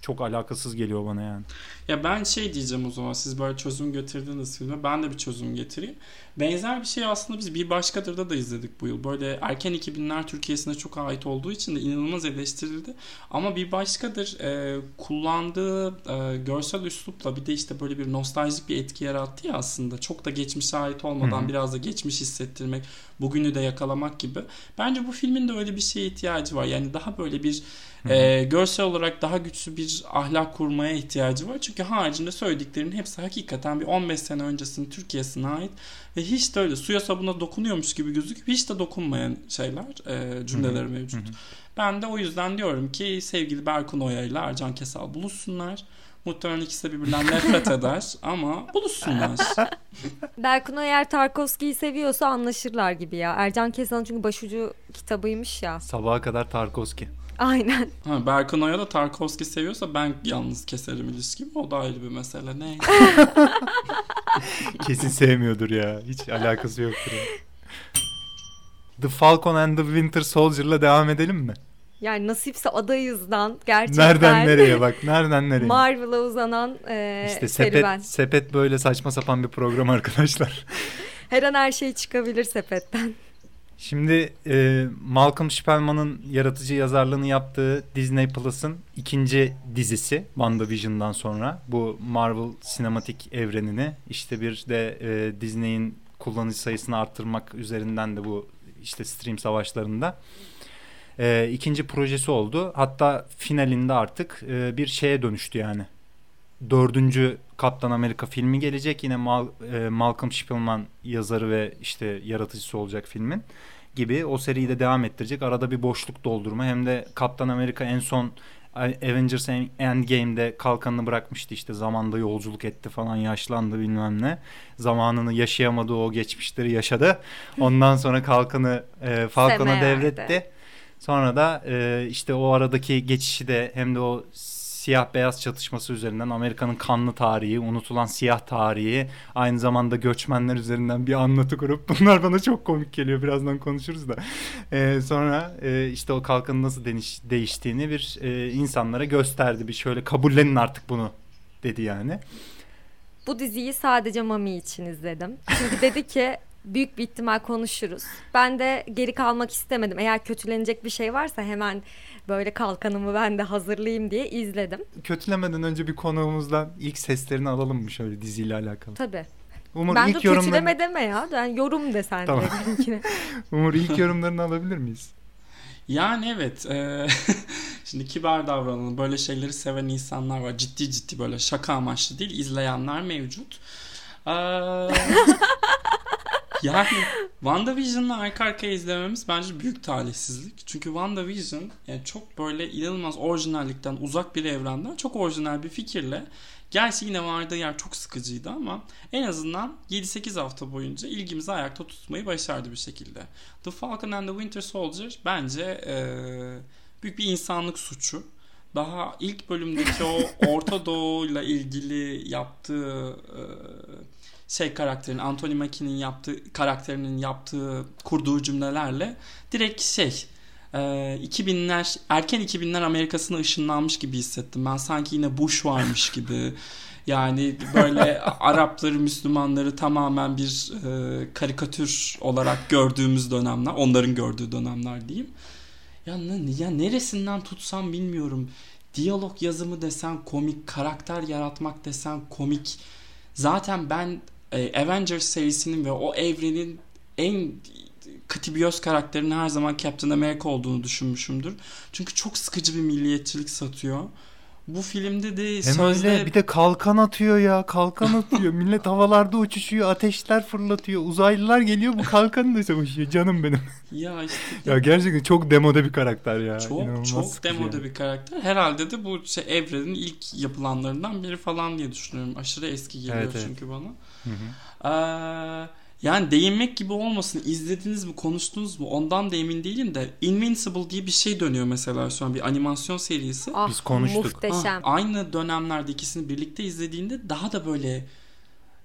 çok alakasız geliyor bana yani. Ya ben şey diyeceğim o zaman siz böyle çözüm getirdiniz filme ben de bir çözüm getireyim. Benzer bir şey aslında biz Bir Başkadır'da da izledik bu yıl. Böyle erken 2000'ler Türkiye'sine çok ait olduğu için de inanılmaz eleştirildi. Ama Bir Başkadır e, kullandığı e, görsel üslupla bir de işte böyle bir nostaljik bir etki yarattı ya aslında. Çok da geçmişe ait olmadan Hı-hı. biraz da geçmiş hissettirmek, bugünü de yakalamak gibi. Bence bu filmin de öyle bir şeye ihtiyacı var. Yani daha böyle bir e, görsel olarak daha güçlü bir ahlak kurmaya ihtiyacı var. Çünkü haricinde söylediklerinin hepsi hakikaten bir 15 sene öncesinin Türkiye'sine ait ve hiç de öyle suya sabuna dokunuyormuş gibi gözüküp hiç de dokunmayan şeyler, e, cümleler mevcut. Ben de o yüzden diyorum ki sevgili Berkun Oya ile Ercan Kesal buluşsunlar. Muhtemelen ikisi de birbirinden nefret eder ama buluşsunlar. Berkun Oyer Tarkovski'yi seviyorsa anlaşırlar gibi ya. Ercan Kesal'ın çünkü başucu kitabıymış ya. Sabaha kadar Tarkovski. Aynen. Ha, Berkun Oya da Tarkovski seviyorsa ben yalnız keserim ilişkimi. O da ayrı bir mesele. Ne? Kesin sevmiyordur ya. Hiç alakası yoktur. Ya. The Falcon and the Winter Soldier'la devam edelim mi? Yani nasipse adayızdan gerçekten. Nereden nereye bak nereden nereye. Marvel'a uzanan e, işte sepet, serüven. sepet böyle saçma sapan bir program arkadaşlar. her an her şey çıkabilir sepetten. Şimdi e, Malcolm Spellman'ın yaratıcı yazarlığını yaptığı Disney Plus'ın ikinci dizisi WandaVision'dan sonra bu Marvel sinematik evrenini işte bir de e, Disney'in kullanıcı sayısını arttırmak üzerinden de bu işte stream savaşlarında e, ikinci projesi oldu. Hatta finalinde artık e, bir şeye dönüştü yani. Dördüncü Kaptan Amerika filmi gelecek. Yine Mal, e, Malcolm Spellman yazarı ve işte yaratıcısı olacak filmin gibi o seriyi de devam ettirecek. Arada bir boşluk doldurma hem de Kaptan Amerika en son Avengers Endgame'de kalkanını bırakmıştı işte zamanda yolculuk etti falan yaşlandı bilmem ne. Zamanını yaşayamadı o geçmişleri yaşadı. Ondan sonra kalkanı e, Falcon'a devretti. Sonra da e, işte o aradaki geçişi de hem de o siyah beyaz çatışması üzerinden Amerika'nın kanlı tarihi, unutulan siyah tarihi, aynı zamanda göçmenler üzerinden bir anlatı kurup bunlar bana çok komik geliyor. Birazdan konuşuruz da. Ee, sonra e, işte o kalkanın nasıl deniş, değiştiğini bir e, insanlara gösterdi. Bir şöyle kabullenin artık bunu dedi yani. Bu diziyi sadece Mami için izledim. Çünkü dedi ki büyük bir ihtimal konuşuruz. Ben de geri kalmak istemedim. Eğer kötülenecek bir şey varsa hemen böyle kalkanımı ben de hazırlayayım diye izledim. Kötülemeden önce bir konuğumuzdan ilk seslerini alalım mı şöyle diziyle alakalı? Tabii. Umur ben ilk de yorumlarını... kötüleme deme ya. Ben yorum desen tamam. Umur ilk yorumlarını alabilir miyiz? Yani evet. E, şimdi kibar davranın. Böyle şeyleri seven insanlar var. Ciddi ciddi böyle şaka amaçlı değil. izleyenler mevcut. Ee, yani WandaVision'la arka arkaya izlememiz bence büyük talihsizlik. Çünkü WandaVision yani çok böyle inanılmaz orijinallikten uzak bir evrenden çok orijinal bir fikirle Gerçi yine vardığı yer çok sıkıcıydı ama en azından 7-8 hafta boyunca ilgimizi ayakta tutmayı başardı bir şekilde. The Falcon and the Winter Soldier bence ee, büyük bir insanlık suçu. Daha ilk bölümdeki o Orta Doğu'yla ilgili yaptığı e, şey karakterin Anthony Mackie'nin yaptığı karakterinin yaptığı kurduğu cümlelerle direkt şey e, 2000'ler erken 2000'ler Amerika'sına ışınlanmış gibi hissettim. Ben sanki yine Bush varmış gibi Yani böyle Arapları, Müslümanları tamamen bir e, karikatür olarak gördüğümüz dönemler, onların gördüğü dönemler diyeyim. Ya, ya neresinden tutsam bilmiyorum. Diyalog yazımı desen komik, karakter yaratmak desen komik. Zaten ben e, Avengers serisinin ve o evrenin en Katibios karakterinin her zaman Captain America olduğunu düşünmüşümdür. Çünkü çok sıkıcı bir milliyetçilik satıyor. Bu filmde de Hem sözde... öyle bir de kalkan atıyor ya kalkan atıyor. Millet havalarda uçuşuyor ateşler fırlatıyor. Uzaylılar geliyor bu kalkanı da savaşıyor canım benim. Ya işte ya gerçekten çok demode bir karakter ya. çok İnanılmaz çok demode yani. bir karakter. Herhalde de bu şey evrenin ilk yapılanlarından biri falan diye düşünüyorum. Aşırı eski geliyor Evet, evet. çünkü bana. Hı hı. Ee, yani değinmek gibi olmasın. İzlediniz mi, konuştunuz mu? Ondan da emin değilim de Invincible diye bir şey dönüyor mesela şu an bir animasyon serisi. Ah, Biz konuştuk. Muhteşem. Ah, aynı dönemlerde ikisini birlikte izlediğinde daha da böyle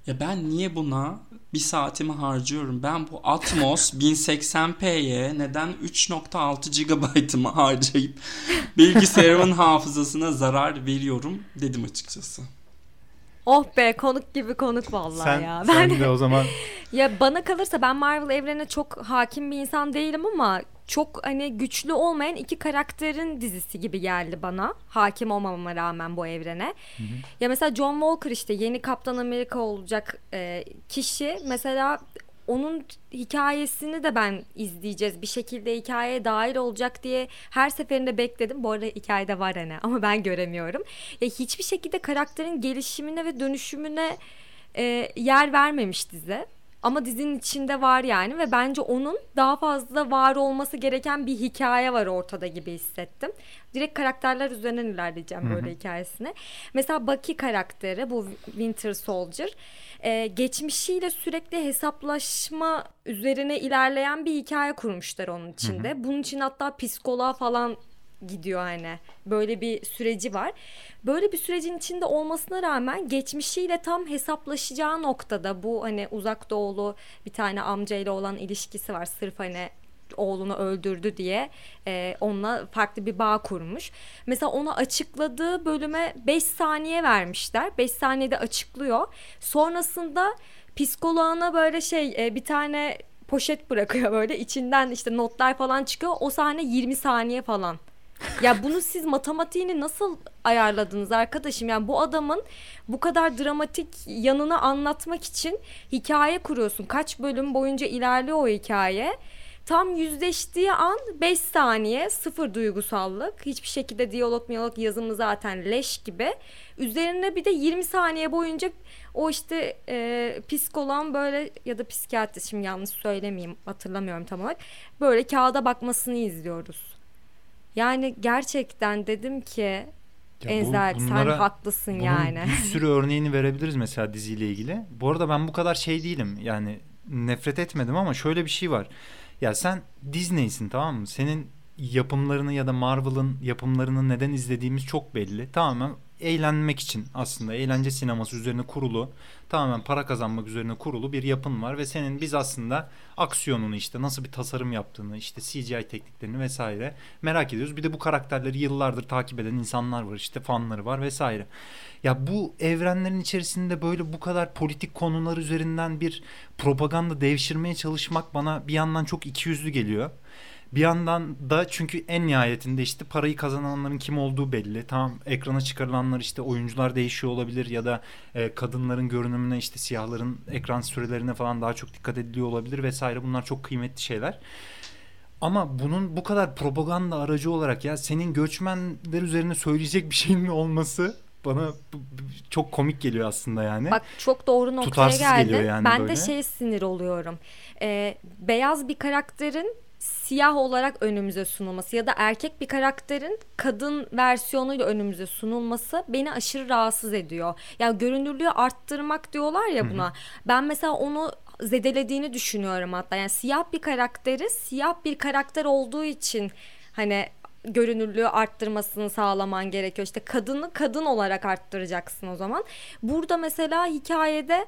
ya ben niye buna bir saatimi harcıyorum? Ben bu Atmos 1080p'ye neden 3.6 GB'ımı harcayıp bilgisayarımın hafızasına zarar veriyorum dedim açıkçası. Oh be konuk gibi konuk vallahi Sen, ya. sen Ben de o zaman ya bana kalırsa ben Marvel evrenine çok hakim bir insan değilim ama çok hani güçlü olmayan iki karakterin dizisi gibi geldi bana. Hakim olmamama rağmen bu evrene. Ya mesela John Walker işte yeni Kaptan Amerika olacak e, kişi mesela onun hikayesini de ben izleyeceğiz. Bir şekilde hikayeye dahil olacak diye her seferinde bekledim. Bu arada hikayede var hani ama ben göremiyorum. Ya hiçbir şekilde karakterin gelişimine ve dönüşümüne e, yer vermemiş dizi. Ama dizinin içinde var yani ve bence onun daha fazla var olması gereken bir hikaye var ortada gibi hissettim. Direkt karakterler üzerinden ilerleyeceğim böyle hikayesine. Mesela Bucky karakteri bu Winter Soldier e, geçmişiyle sürekli hesaplaşma üzerine ilerleyen bir hikaye kurmuşlar onun içinde. Bunun için hatta psikoloğa falan gidiyor hani. Böyle bir süreci var. Böyle bir sürecin içinde olmasına rağmen geçmişiyle tam hesaplaşacağı noktada bu hani uzak doğulu bir tane amcayla olan ilişkisi var. Sırf hani oğlunu öldürdü diye e, onunla farklı bir bağ kurmuş. Mesela onu açıkladığı bölüme 5 saniye vermişler. 5 saniyede açıklıyor. Sonrasında psikoloğuna böyle şey e, bir tane poşet bırakıyor böyle içinden işte notlar falan çıkıyor. O sahne 20 saniye falan. Ya bunu siz matematiğini nasıl ayarladınız arkadaşım? Yani bu adamın bu kadar dramatik yanını anlatmak için hikaye kuruyorsun. Kaç bölüm boyunca ilerliyor o hikaye. Tam yüzleştiği an 5 saniye sıfır duygusallık. Hiçbir şekilde diyalog miyalog yazımı zaten leş gibi. Üzerine bir de 20 saniye boyunca o işte e, psikoloğun böyle ya da psikiyatrist şimdi yanlış söylemeyeyim hatırlamıyorum tam olarak. Böyle kağıda bakmasını izliyoruz. Yani gerçekten dedim ki Ya bu- Enzel sen bunlara- haklısın bunun yani. bir sürü örneğini verebiliriz mesela diziyle ilgili. Bu arada ben bu kadar şey değilim. Yani nefret etmedim ama şöyle bir şey var. Ya sen Disney'sin tamam mı? Senin yapımlarını ya da Marvel'ın yapımlarını neden izlediğimiz çok belli. Tamamen eğlenmek için aslında eğlence sineması üzerine kurulu tamamen para kazanmak üzerine kurulu bir yapın var ve senin biz aslında aksiyonunu işte nasıl bir tasarım yaptığını işte CGI tekniklerini vesaire merak ediyoruz. Bir de bu karakterleri yıllardır takip eden insanlar var işte fanları var vesaire. Ya bu evrenlerin içerisinde böyle bu kadar politik konular üzerinden bir propaganda devşirmeye çalışmak bana bir yandan çok ikiyüzlü geliyor. Bir yandan da çünkü en nihayetinde işte parayı kazananların kim olduğu belli. Tamam ekrana çıkarılanlar işte oyuncular değişiyor olabilir ya da e, kadınların görünümüne işte siyahların ekran sürelerine falan daha çok dikkat ediliyor olabilir vesaire. Bunlar çok kıymetli şeyler. Ama bunun bu kadar propaganda aracı olarak ya senin göçmenler üzerine söyleyecek bir şeyin olması bana çok komik geliyor aslında yani. Bak çok doğru noktaya Tutarsız geldin. yani ben böyle. de şey sinir oluyorum. Ee, beyaz bir karakterin siyah olarak önümüze sunulması ya da erkek bir karakterin kadın versiyonuyla önümüze sunulması beni aşırı rahatsız ediyor. Ya görünürlüğü arttırmak diyorlar ya buna. Ben mesela onu zedelediğini düşünüyorum hatta. Yani siyah bir karakteri siyah bir karakter olduğu için hani görünürlüğü arttırmasını sağlaman gerekiyor. İşte kadını kadın olarak arttıracaksın o zaman. Burada mesela hikayede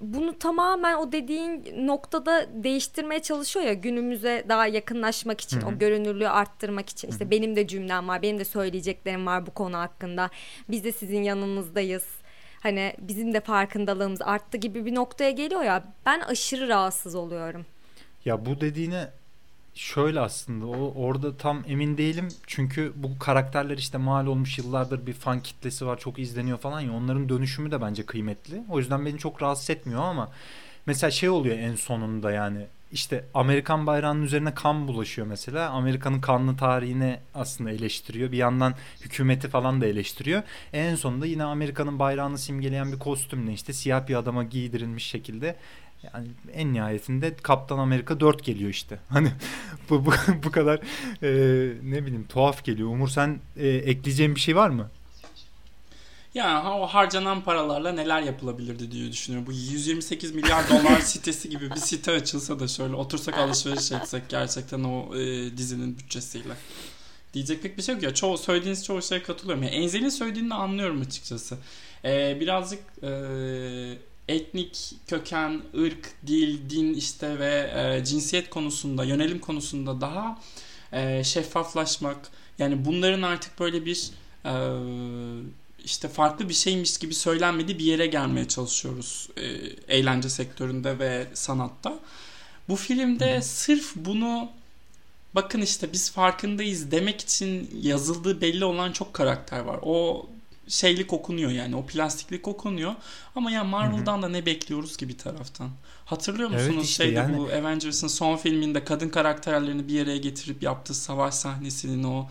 bunu tamamen o dediğin noktada değiştirmeye çalışıyor ya günümüze daha yakınlaşmak için o görünürlüğü arttırmak için. İşte benim de cümlem var benim de söyleyeceklerim var bu konu hakkında. Biz de sizin yanınızdayız. Hani bizim de farkındalığımız arttı gibi bir noktaya geliyor ya ben aşırı rahatsız oluyorum. Ya bu dediğine şöyle aslında o orada tam emin değilim çünkü bu karakterler işte mal olmuş yıllardır bir fan kitlesi var çok izleniyor falan ya onların dönüşümü de bence kıymetli. O yüzden beni çok rahatsız etmiyor ama mesela şey oluyor en sonunda yani işte Amerikan bayrağının üzerine kan bulaşıyor mesela. Amerika'nın kanlı tarihini aslında eleştiriyor. Bir yandan hükümeti falan da eleştiriyor. En sonunda yine Amerika'nın bayrağını simgeleyen bir kostümle işte siyah bir adama giydirilmiş şekilde yani en nihayetinde Kaptan Amerika 4 geliyor işte. Hani bu, bu, bu kadar e, ne bileyim tuhaf geliyor. Umur sen e, ekleyeceğin bir şey var mı? Yani o harcanan paralarla neler yapılabilirdi diye düşünüyorum. Bu 128 milyar dolar sitesi gibi bir site açılsa da şöyle otursak alışveriş etsek gerçekten o e, dizinin bütçesiyle. Diyecek pek bir şey yok ya. Çoğu, söylediğiniz çoğu şeye katılıyorum. Yani Enzel'in söylediğini anlıyorum açıkçası. E, birazcık e, etnik köken, ırk, dil, din işte ve e, cinsiyet konusunda, yönelim konusunda daha e, şeffaflaşmak. Yani bunların artık böyle bir e, işte farklı bir şeymiş gibi söylenmediği bir yere gelmeye çalışıyoruz e, eğlence sektöründe ve sanatta. Bu filmde Hı. sırf bunu bakın işte biz farkındayız demek için yazıldığı belli olan çok karakter var. O şeylik okunuyor yani o plastiklik okunuyor. Ama ya Marvel'dan da ne bekliyoruz ki bir taraftan? Hatırlıyor musunuz evet işte şeyde yani... bu Avengers'ın son filminde kadın karakterlerini bir yere getirip yaptığı savaş sahnesinin o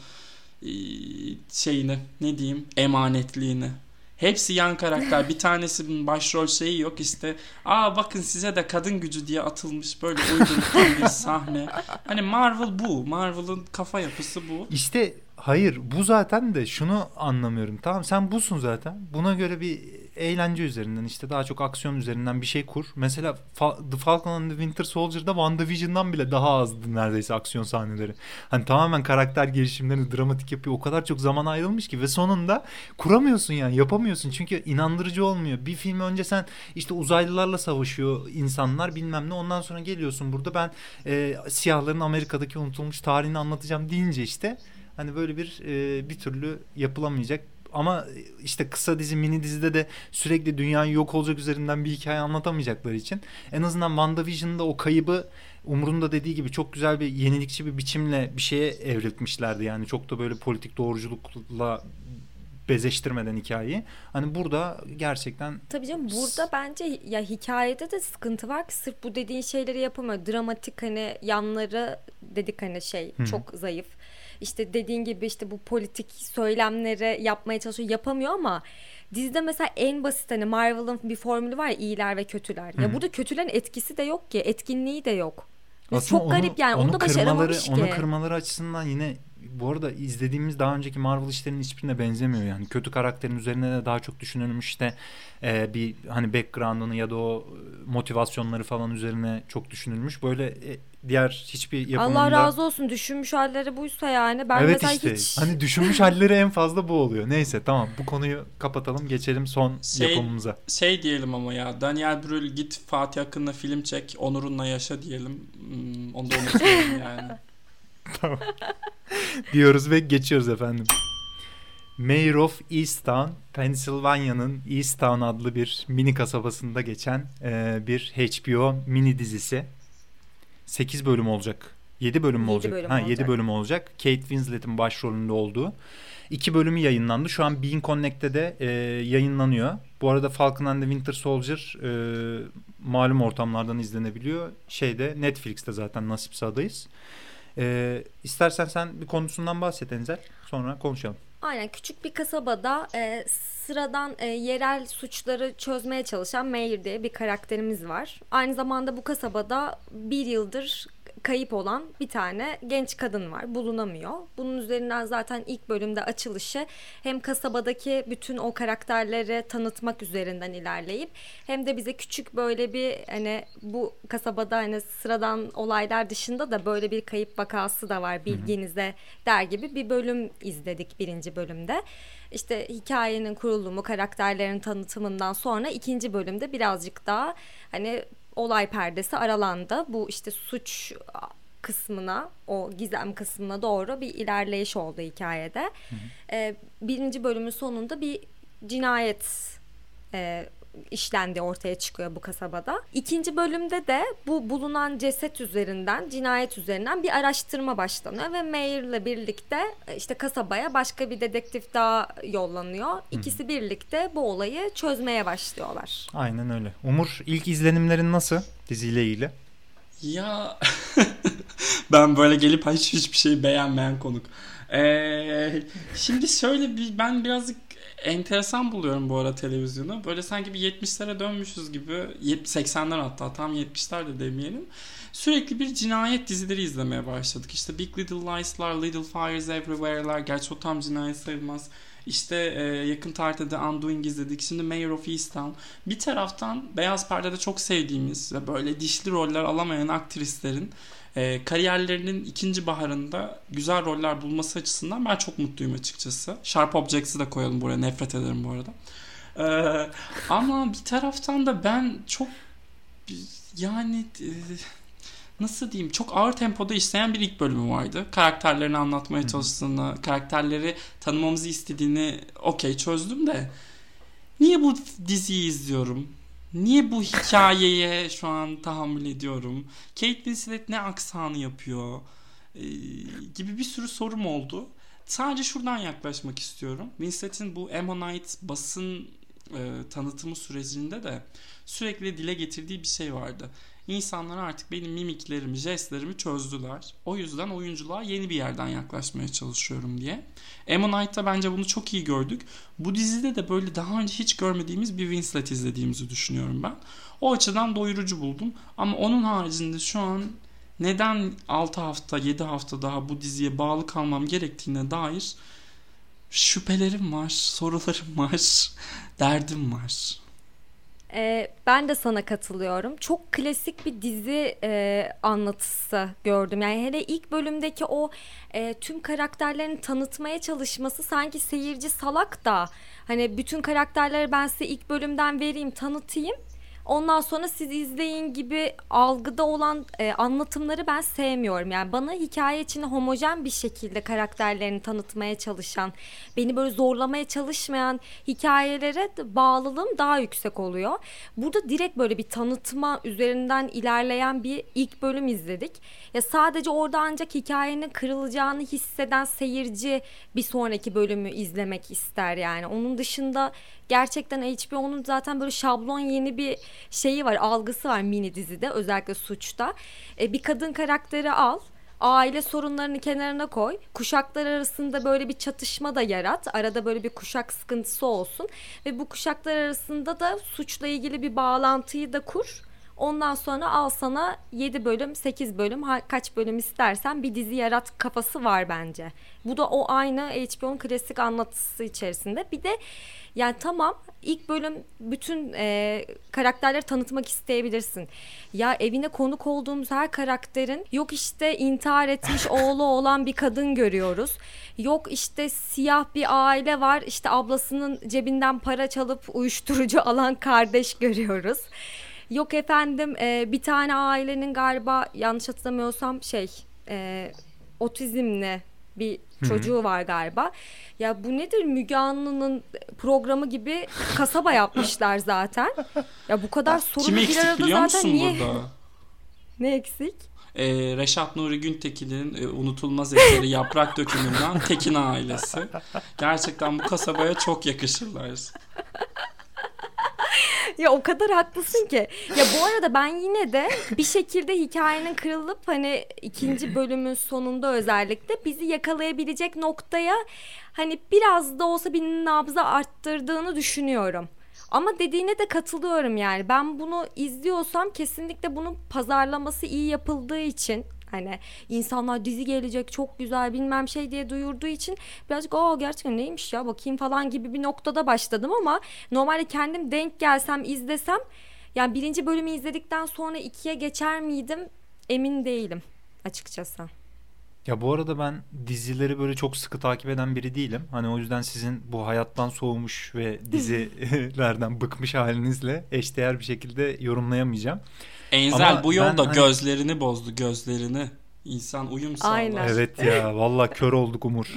şeyini ne diyeyim emanetliğini. Hepsi yan karakter. Bir tanesinin başrol şeyi yok işte. Aa bakın size de kadın gücü diye atılmış böyle uyduruk bir sahne. Hani Marvel bu. Marvel'ın kafa yapısı bu. İşte hayır bu zaten de şunu anlamıyorum. Tamam sen busun zaten. Buna göre bir eğlence üzerinden işte daha çok aksiyon üzerinden bir şey kur. Mesela The Falcon and the Winter Soldier'da WandaVision'dan bile daha azdı neredeyse aksiyon sahneleri. Hani tamamen karakter gelişimlerini dramatik yapıyor. O kadar çok zaman ayrılmış ki ve sonunda kuramıyorsun yani yapamıyorsun. Çünkü inandırıcı olmuyor. Bir film önce sen işte uzaylılarla savaşıyor insanlar bilmem ne. Ondan sonra geliyorsun burada ben e, siyahların Amerika'daki unutulmuş tarihini anlatacağım deyince işte hani böyle bir e, bir türlü yapılamayacak ama işte kısa dizi mini dizide de sürekli dünyayı yok olacak üzerinden bir hikaye anlatamayacakları için en azından WandaVision'da o kaybı Umur'un dediği gibi çok güzel bir yenilikçi bir biçimle bir şeye evriltmişlerdi. Yani çok da böyle politik doğruculukla bezeştirmeden hikayeyi. Hani burada gerçekten... Tabii canım burada bence ya hikayede de sıkıntı var ki sırf bu dediğin şeyleri yapamıyor. Dramatik hani yanları dedik hani şey Hı-hı. çok zayıf işte dediğin gibi işte bu politik söylemleri yapmaya çalışıyor yapamıyor ama dizide mesela en basit hani Marvel'ın bir formülü var ya iyiler ve kötüler. Hı. Ya burada kötülerin etkisi de yok ki etkinliği de yok. Aslında çok onu, garip yani onu, onu da başaramamış ki. Onu kırmaları açısından yine bu arada izlediğimiz daha önceki Marvel işlerinin hiçbirine benzemiyor yani. Kötü karakterin üzerine de daha çok düşünülmüş işte e, bir hani background'ını ya da o motivasyonları falan üzerine çok düşünülmüş. Böyle e, diğer hiçbir yapımında... Allah razı olsun düşünmüş halleri buysa yani. Ben evet işte hiç... hani düşünmüş halleri en fazla bu oluyor. Neyse tamam bu konuyu kapatalım geçelim son şey, yapımımıza. Şey diyelim ama ya Daniel Brühl git Fatih hakkında film çek onurunla yaşa diyelim. Hmm, onu da unutmayalım yani. tamam. Diyoruz ve geçiyoruz efendim. Mayor of Easttown, Pennsylvania'nın Easttown adlı bir mini kasabasında geçen e, bir HBO mini dizisi. 8 bölüm olacak. 7 bölüm mü olacak? Bölüm ha olacak. 7 bölüm olacak. Kate Winslet'in başrolünde olduğu. 2 bölümü yayınlandı. Şu an Bean Connect'te de e, yayınlanıyor. Bu arada Falcon and the Winter Soldier e, malum ortamlardan izlenebiliyor. Şeyde Netflix'te zaten nasipse adayız. E, istersen sen bir konusundan bahset Enzel. Sonra konuşalım. Aynen küçük bir kasabada e, sıradan e, yerel suçları çözmeye çalışan Mayor diye bir karakterimiz var. Aynı zamanda bu kasabada bir yıldır kayıp olan bir tane genç kadın var. Bulunamıyor. Bunun üzerinden zaten ilk bölümde açılışı hem kasabadaki bütün o karakterleri tanıtmak üzerinden ilerleyip hem de bize küçük böyle bir hani bu kasabada hani sıradan olaylar dışında da böyle bir kayıp vakası da var bilginize der gibi bir bölüm izledik birinci bölümde. İşte hikayenin kurulumu, karakterlerin tanıtımından sonra ikinci bölümde birazcık daha hani olay perdesi aralandı. Bu işte suç kısmına, o gizem kısmına doğru bir ilerleyiş oldu hikayede. Hı hı. Ee, birinci bölümün sonunda bir cinayet e, işlendiği ortaya çıkıyor bu kasabada. İkinci bölümde de bu bulunan ceset üzerinden, cinayet üzerinden bir araştırma başlanıyor ve Mayer'la birlikte e, işte kasabaya başka bir dedektif daha yollanıyor. İkisi birlikte bu olayı çözmeye başlıyorlar. Aynen öyle. Umur ilk izlenimlerin nasıl diziyle ilgili? Ya ben böyle gelip hiç hiçbir şey beğenmeyen konuk. Ee, şimdi şöyle bir ben birazcık enteresan buluyorum bu ara televizyonu. Böyle sanki bir 70'lere dönmüşüz gibi 80'ler hatta tam 70'ler de demeyelim. Sürekli bir cinayet dizileri izlemeye başladık. İşte Big Little Lies'lar, Little Fires Everywhere'lar. Gerçi o tam cinayet sayılmaz. İşte e, yakın tarihte de Undoing izledik. Şimdi Mayor of Easttown. Bir taraftan Beyaz Perde'de çok sevdiğimiz ve böyle dişli roller alamayan aktrislerin e, kariyerlerinin ikinci baharında güzel roller bulması açısından ben çok mutluyum açıkçası. Sharp Objects'ı da koyalım buraya. Nefret ederim bu arada. E, ama bir taraftan da ben çok yani e, nasıl diyeyim çok ağır tempoda işleyen bir ilk bölümü vardı. Karakterlerini anlatmaya çalıştığını, karakterleri tanımamızı istediğini okey çözdüm de niye bu diziyi izliyorum? Niye bu hikayeye şu an tahammül ediyorum? Kate Winslet ne aksanı yapıyor? Ee, gibi bir sürü sorum oldu. Sadece şuradan yaklaşmak istiyorum. Winslet'in bu Ammonite basın e, tanıtımı sürecinde de sürekli dile getirdiği bir şey vardı. İnsanlar artık benim mimiklerimi, jestlerimi çözdüler. O yüzden oyunculuğa yeni bir yerden yaklaşmaya çalışıyorum diye. Ammonite'da bence bunu çok iyi gördük. Bu dizide de böyle daha önce hiç görmediğimiz bir Winslet izlediğimizi düşünüyorum ben. O açıdan doyurucu buldum. Ama onun haricinde şu an neden 6 hafta, 7 hafta daha bu diziye bağlı kalmam gerektiğine dair şüphelerim var, sorularım var, derdim var. Ee, ben de sana katılıyorum. Çok klasik bir dizi e, anlatısı gördüm. Yani hele ilk bölümdeki o e, tüm karakterlerini tanıtmaya çalışması sanki seyirci salak da hani bütün karakterleri ben size ilk bölümden vereyim tanıtayım ondan sonra siz izleyin gibi algıda olan e, anlatımları ben sevmiyorum. Yani bana hikaye içinde homojen bir şekilde karakterlerini tanıtmaya çalışan, beni böyle zorlamaya çalışmayan hikayelere bağlılığım daha yüksek oluyor. Burada direkt böyle bir tanıtma üzerinden ilerleyen bir ilk bölüm izledik. Ya sadece orada ancak hikayenin kırılacağını hisseden seyirci bir sonraki bölümü izlemek ister yani. Onun dışında gerçekten HBO'nun zaten böyle şablon yeni bir şeyi var, algısı var mini dizide özellikle suçta. E, bir kadın karakteri al aile sorunlarını kenarına koy. Kuşaklar arasında böyle bir çatışma da yarat. Arada böyle bir kuşak sıkıntısı olsun ve bu kuşaklar arasında da suçla ilgili bir bağlantıyı da kur. Ondan sonra al sana 7 bölüm, 8 bölüm, kaç bölüm istersen bir dizi yarat kafası var bence. Bu da o aynı HBO'nun klasik anlatısı içerisinde. Bir de yani tamam ilk bölüm bütün e, karakterleri tanıtmak isteyebilirsin. Ya evine konuk olduğumuz her karakterin yok işte intihar etmiş oğlu olan bir kadın görüyoruz. Yok işte siyah bir aile var işte ablasının cebinden para çalıp uyuşturucu alan kardeş görüyoruz. Yok efendim e, bir tane ailenin galiba yanlış hatırlamıyorsam şey e, otizmli bir çocuğu Hı-hı. var galiba. Ya bu nedir Müge Anlı'nın programı gibi kasaba yapmışlar zaten. Ya bu kadar sorun bir arada zaten musun niye? Burada? ne eksik? Ee, Reşat Nuri Güntekin'in e, unutulmaz eseri Yaprak Dökümü'nden Tekin ailesi. Gerçekten bu kasabaya çok yakışırlar ya o kadar haklısın ki. Ya bu arada ben yine de bir şekilde hikayenin kırılıp hani ikinci bölümün sonunda özellikle bizi yakalayabilecek noktaya hani biraz da olsa bir nabza arttırdığını düşünüyorum. Ama dediğine de katılıyorum yani. Ben bunu izliyorsam kesinlikle bunun pazarlaması iyi yapıldığı için Hani insanlar dizi gelecek çok güzel bilmem şey diye duyurduğu için birazcık aa gerçekten neymiş ya bakayım falan gibi bir noktada başladım ama normalde kendim denk gelsem izlesem yani birinci bölümü izledikten sonra ikiye geçer miydim emin değilim açıkçası. Ya bu arada ben dizileri böyle çok sıkı takip eden biri değilim. Hani o yüzden sizin bu hayattan soğumuş ve dizilerden bıkmış halinizle eşdeğer bir şekilde yorumlayamayacağım. Enzel Ama bu yolda hani... gözlerini bozdu gözlerini. İnsan uyum sağlar. Aynen. Evet ya valla kör olduk Umur.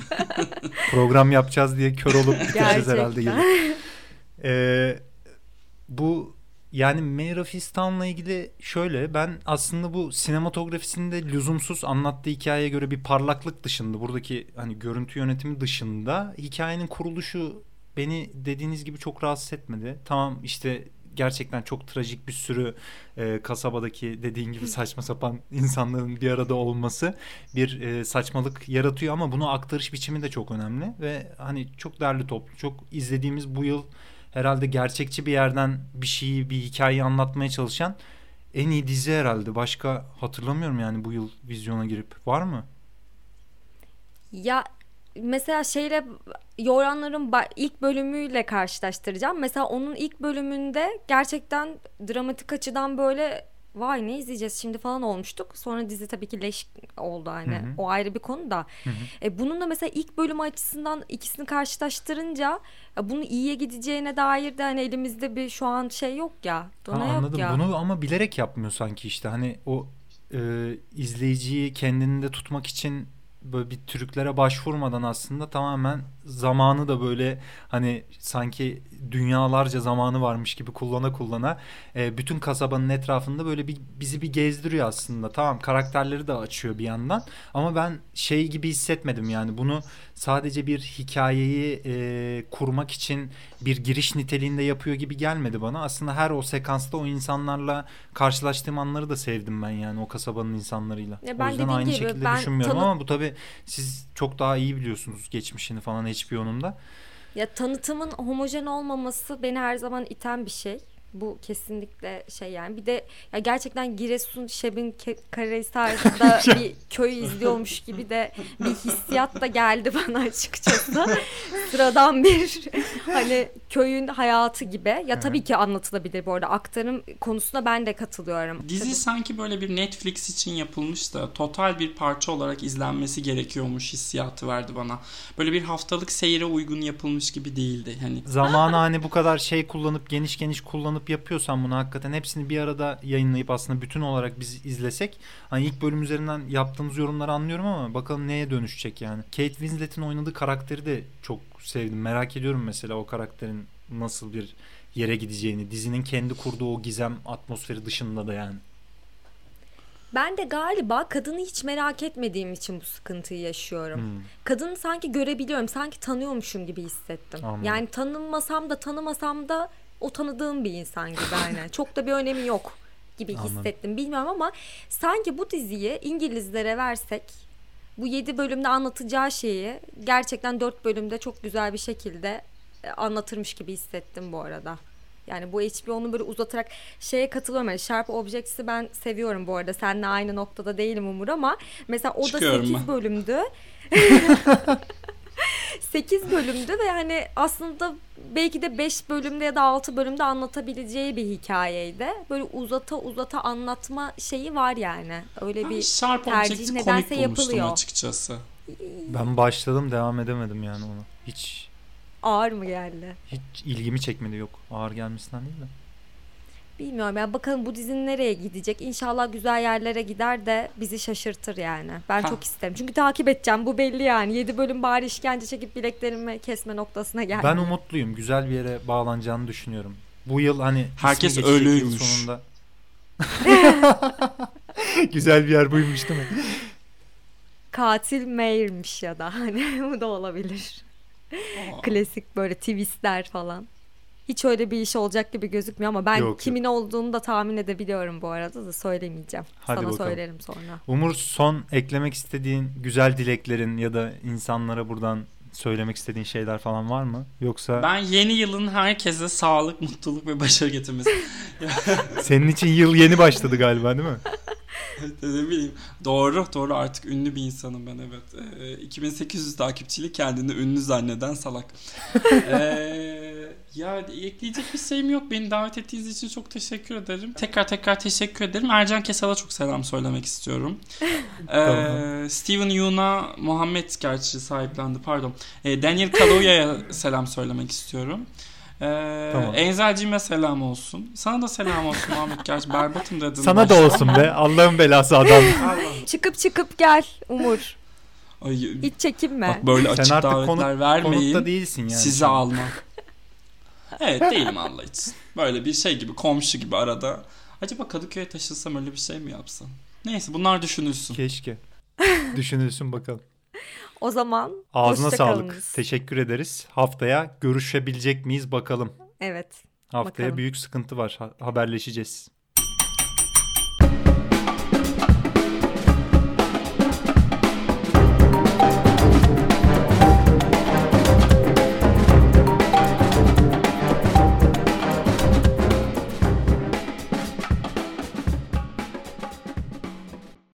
Program yapacağız diye kör olup bitireceğiz herhalde gelip. Ee, bu yani Mayor of Easttown'la ilgili şöyle ben aslında bu sinematografisinde lüzumsuz anlattığı hikayeye göre bir parlaklık dışında buradaki hani görüntü yönetimi dışında hikayenin kuruluşu beni dediğiniz gibi çok rahatsız etmedi. Tamam işte gerçekten çok trajik bir sürü e, kasabadaki dediğin gibi saçma sapan insanların bir arada olması bir e, saçmalık yaratıyor ama bunu aktarış biçimi de çok önemli ve hani çok değerli toplu çok izlediğimiz bu yıl herhalde gerçekçi bir yerden bir şeyi bir hikayeyi anlatmaya çalışan en iyi dizi herhalde. Başka hatırlamıyorum yani bu yıl vizyona girip. Var mı? Ya mesela şeyle Yoranların ilk bölümüyle karşılaştıracağım. Mesela onun ilk bölümünde gerçekten dramatik açıdan böyle vay ne izleyeceğiz şimdi falan olmuştuk. Sonra dizi tabii ki leş oldu hani. Hı hı. O ayrı bir konu da. Hı hı. E, bunun da mesela ilk bölüm açısından ikisini karşılaştırınca ya bunun iyiye gideceğine dair de hani elimizde bir şu an şey yok ya. Dona ha, anladım. Yok ya. Bunu ama bilerek yapmıyor sanki işte. Hani o e, izleyiciyi kendinde tutmak için böyle bir trüklere başvurmadan aslında tamamen zamanı da böyle hani sanki dünyalarca zamanı varmış gibi kullana kullana e, bütün kasabanın etrafında böyle bir bizi bir gezdiriyor aslında. Tamam karakterleri de açıyor bir yandan ama ben şey gibi hissetmedim yani bunu sadece bir hikayeyi e, kurmak için bir giriş niteliğinde yapıyor gibi gelmedi bana. Aslında her o sekansta o insanlarla karşılaştığım anları da sevdim ben yani o kasabanın insanlarıyla. Ya ben o yüzden aynı gibi, şekilde ben düşünmüyorum tanı- ama bu tabii siz çok daha iyi biliyorsunuz geçmişini falan HBO'nun da. Ya tanıtımın homojen olmaması beni her zaman iten bir şey. Bu kesinlikle şey yani. Bir de ya gerçekten Giresun Şebin Karahisar'da bir köy izliyormuş gibi de bir hissiyat da geldi bana açıkçası. Sıradan bir hani köyün hayatı gibi. Ya tabii ki anlatılabilir bu arada. Aktarım konusunda ben de katılıyorum. Dizi tabii. sanki böyle bir Netflix için yapılmış da total bir parça olarak izlenmesi gerekiyormuş hissiyatı verdi bana. Böyle bir haftalık seyre uygun yapılmış gibi değildi. Hani zamanı hani bu kadar şey kullanıp geniş geniş kullanıp alıp yapıyorsan bunu hakikaten hepsini bir arada yayınlayıp aslında bütün olarak biz izlesek hani ilk bölüm üzerinden yaptığımız yorumları anlıyorum ama bakalım neye dönüşecek yani. Kate Winslet'in oynadığı karakteri de çok sevdim. Merak ediyorum mesela o karakterin nasıl bir yere gideceğini. Dizinin kendi kurduğu o gizem atmosferi dışında da yani. Ben de galiba kadını hiç merak etmediğim için bu sıkıntıyı yaşıyorum. Hmm. Kadını sanki görebiliyorum, sanki tanıyormuşum gibi hissettim. Anladım. Yani tanınmasam da tanımasam da o tanıdığım bir insan gibi aynen. Çok da bir önemi yok gibi Anladım. hissettim. Bilmiyorum ama sanki bu diziyi İngilizlere versek bu 7 bölümde anlatacağı şeyi gerçekten 4 bölümde çok güzel bir şekilde e, anlatırmış gibi hissettim bu arada. Yani bu HBO'nu böyle uzatarak şeye katılıyorum. Yani Sharp Objects'i ben seviyorum bu arada. Seninle aynı noktada değilim Umur ama mesela o Çıkıyorum da 8 ben. bölümdü. 8 bölümdü ve hani aslında belki de 5 bölümde ya da 6 bölümde anlatabileceği bir hikayeydi. Böyle uzata uzata anlatma şeyi var yani. Öyle bir Sharp tercih nedense yapılıyor. açıkçası. Ben başladım devam edemedim yani onu. Hiç ağır mı geldi? Hiç ilgimi çekmedi yok. Ağır gelmesinden değil de. Bilmiyorum ya bakalım bu dizinin nereye gidecek. İnşallah güzel yerlere gider de bizi şaşırtır yani. Ben ha. çok isterim. Çünkü takip edeceğim bu belli yani. 7 bölüm bari işkence çekip bileklerimi kesme noktasına geldi. Ben umutluyum. Güzel bir yere bağlanacağını düşünüyorum. Bu yıl hani herkes ölüymüş. Sonunda. güzel bir yer buymuş değil mi? Katil Mayer'miş ya da hani bu da olabilir. Klasik böyle twistler falan hiç öyle bir iş olacak gibi gözükmüyor ama ben yok, kimin yok. olduğunu da tahmin edebiliyorum bu arada da söylemeyeceğim. Hadi Sana bakalım. söylerim sonra. Umur son eklemek istediğin güzel dileklerin ya da insanlara buradan söylemek istediğin şeyler falan var mı? Yoksa Ben yeni yılın herkese sağlık, mutluluk ve başarı getirmesi. Senin için yıl yeni başladı galiba değil mi? ne bileyim. Doğru doğru artık ünlü bir insanım ben evet. Ee, 2800 takipçili kendini ünlü zanneden salak. ee, ya ekleyecek bir şeyim yok. Beni davet ettiğiniz için çok teşekkür ederim. Tekrar tekrar teşekkür ederim. Ercan Kesal'a çok selam söylemek istiyorum. ee, Steven Yeun'a Muhammed gerçi sahiplendi pardon. Ee, Daniel Kaluuya'ya selam söylemek istiyorum. Ee, tamam. Selam olsun. Sana da selam olsun Muhammed. Gerçi berbatım dedin. Sana başta. da olsun be. Allah'ın belası adam. çıkıp çıkıp gel Umur. Ay, Hiç çekinme. Bak böyle açık davetler konu, vermeyin. değilsin yani. Sizi almak. Evet değilim Allah için. Böyle bir şey gibi komşu gibi arada. Acaba Kadıköy'e taşınsam öyle bir şey mi yapsam? Neyse bunlar düşünülsün. Keşke. Düşünülsün bakalım. O zaman Ağzına sağlık. kalınız. Teşekkür ederiz. Haftaya görüşebilecek miyiz bakalım. Evet. Haftaya Bakalım. büyük sıkıntı var. Ha- haberleşeceğiz.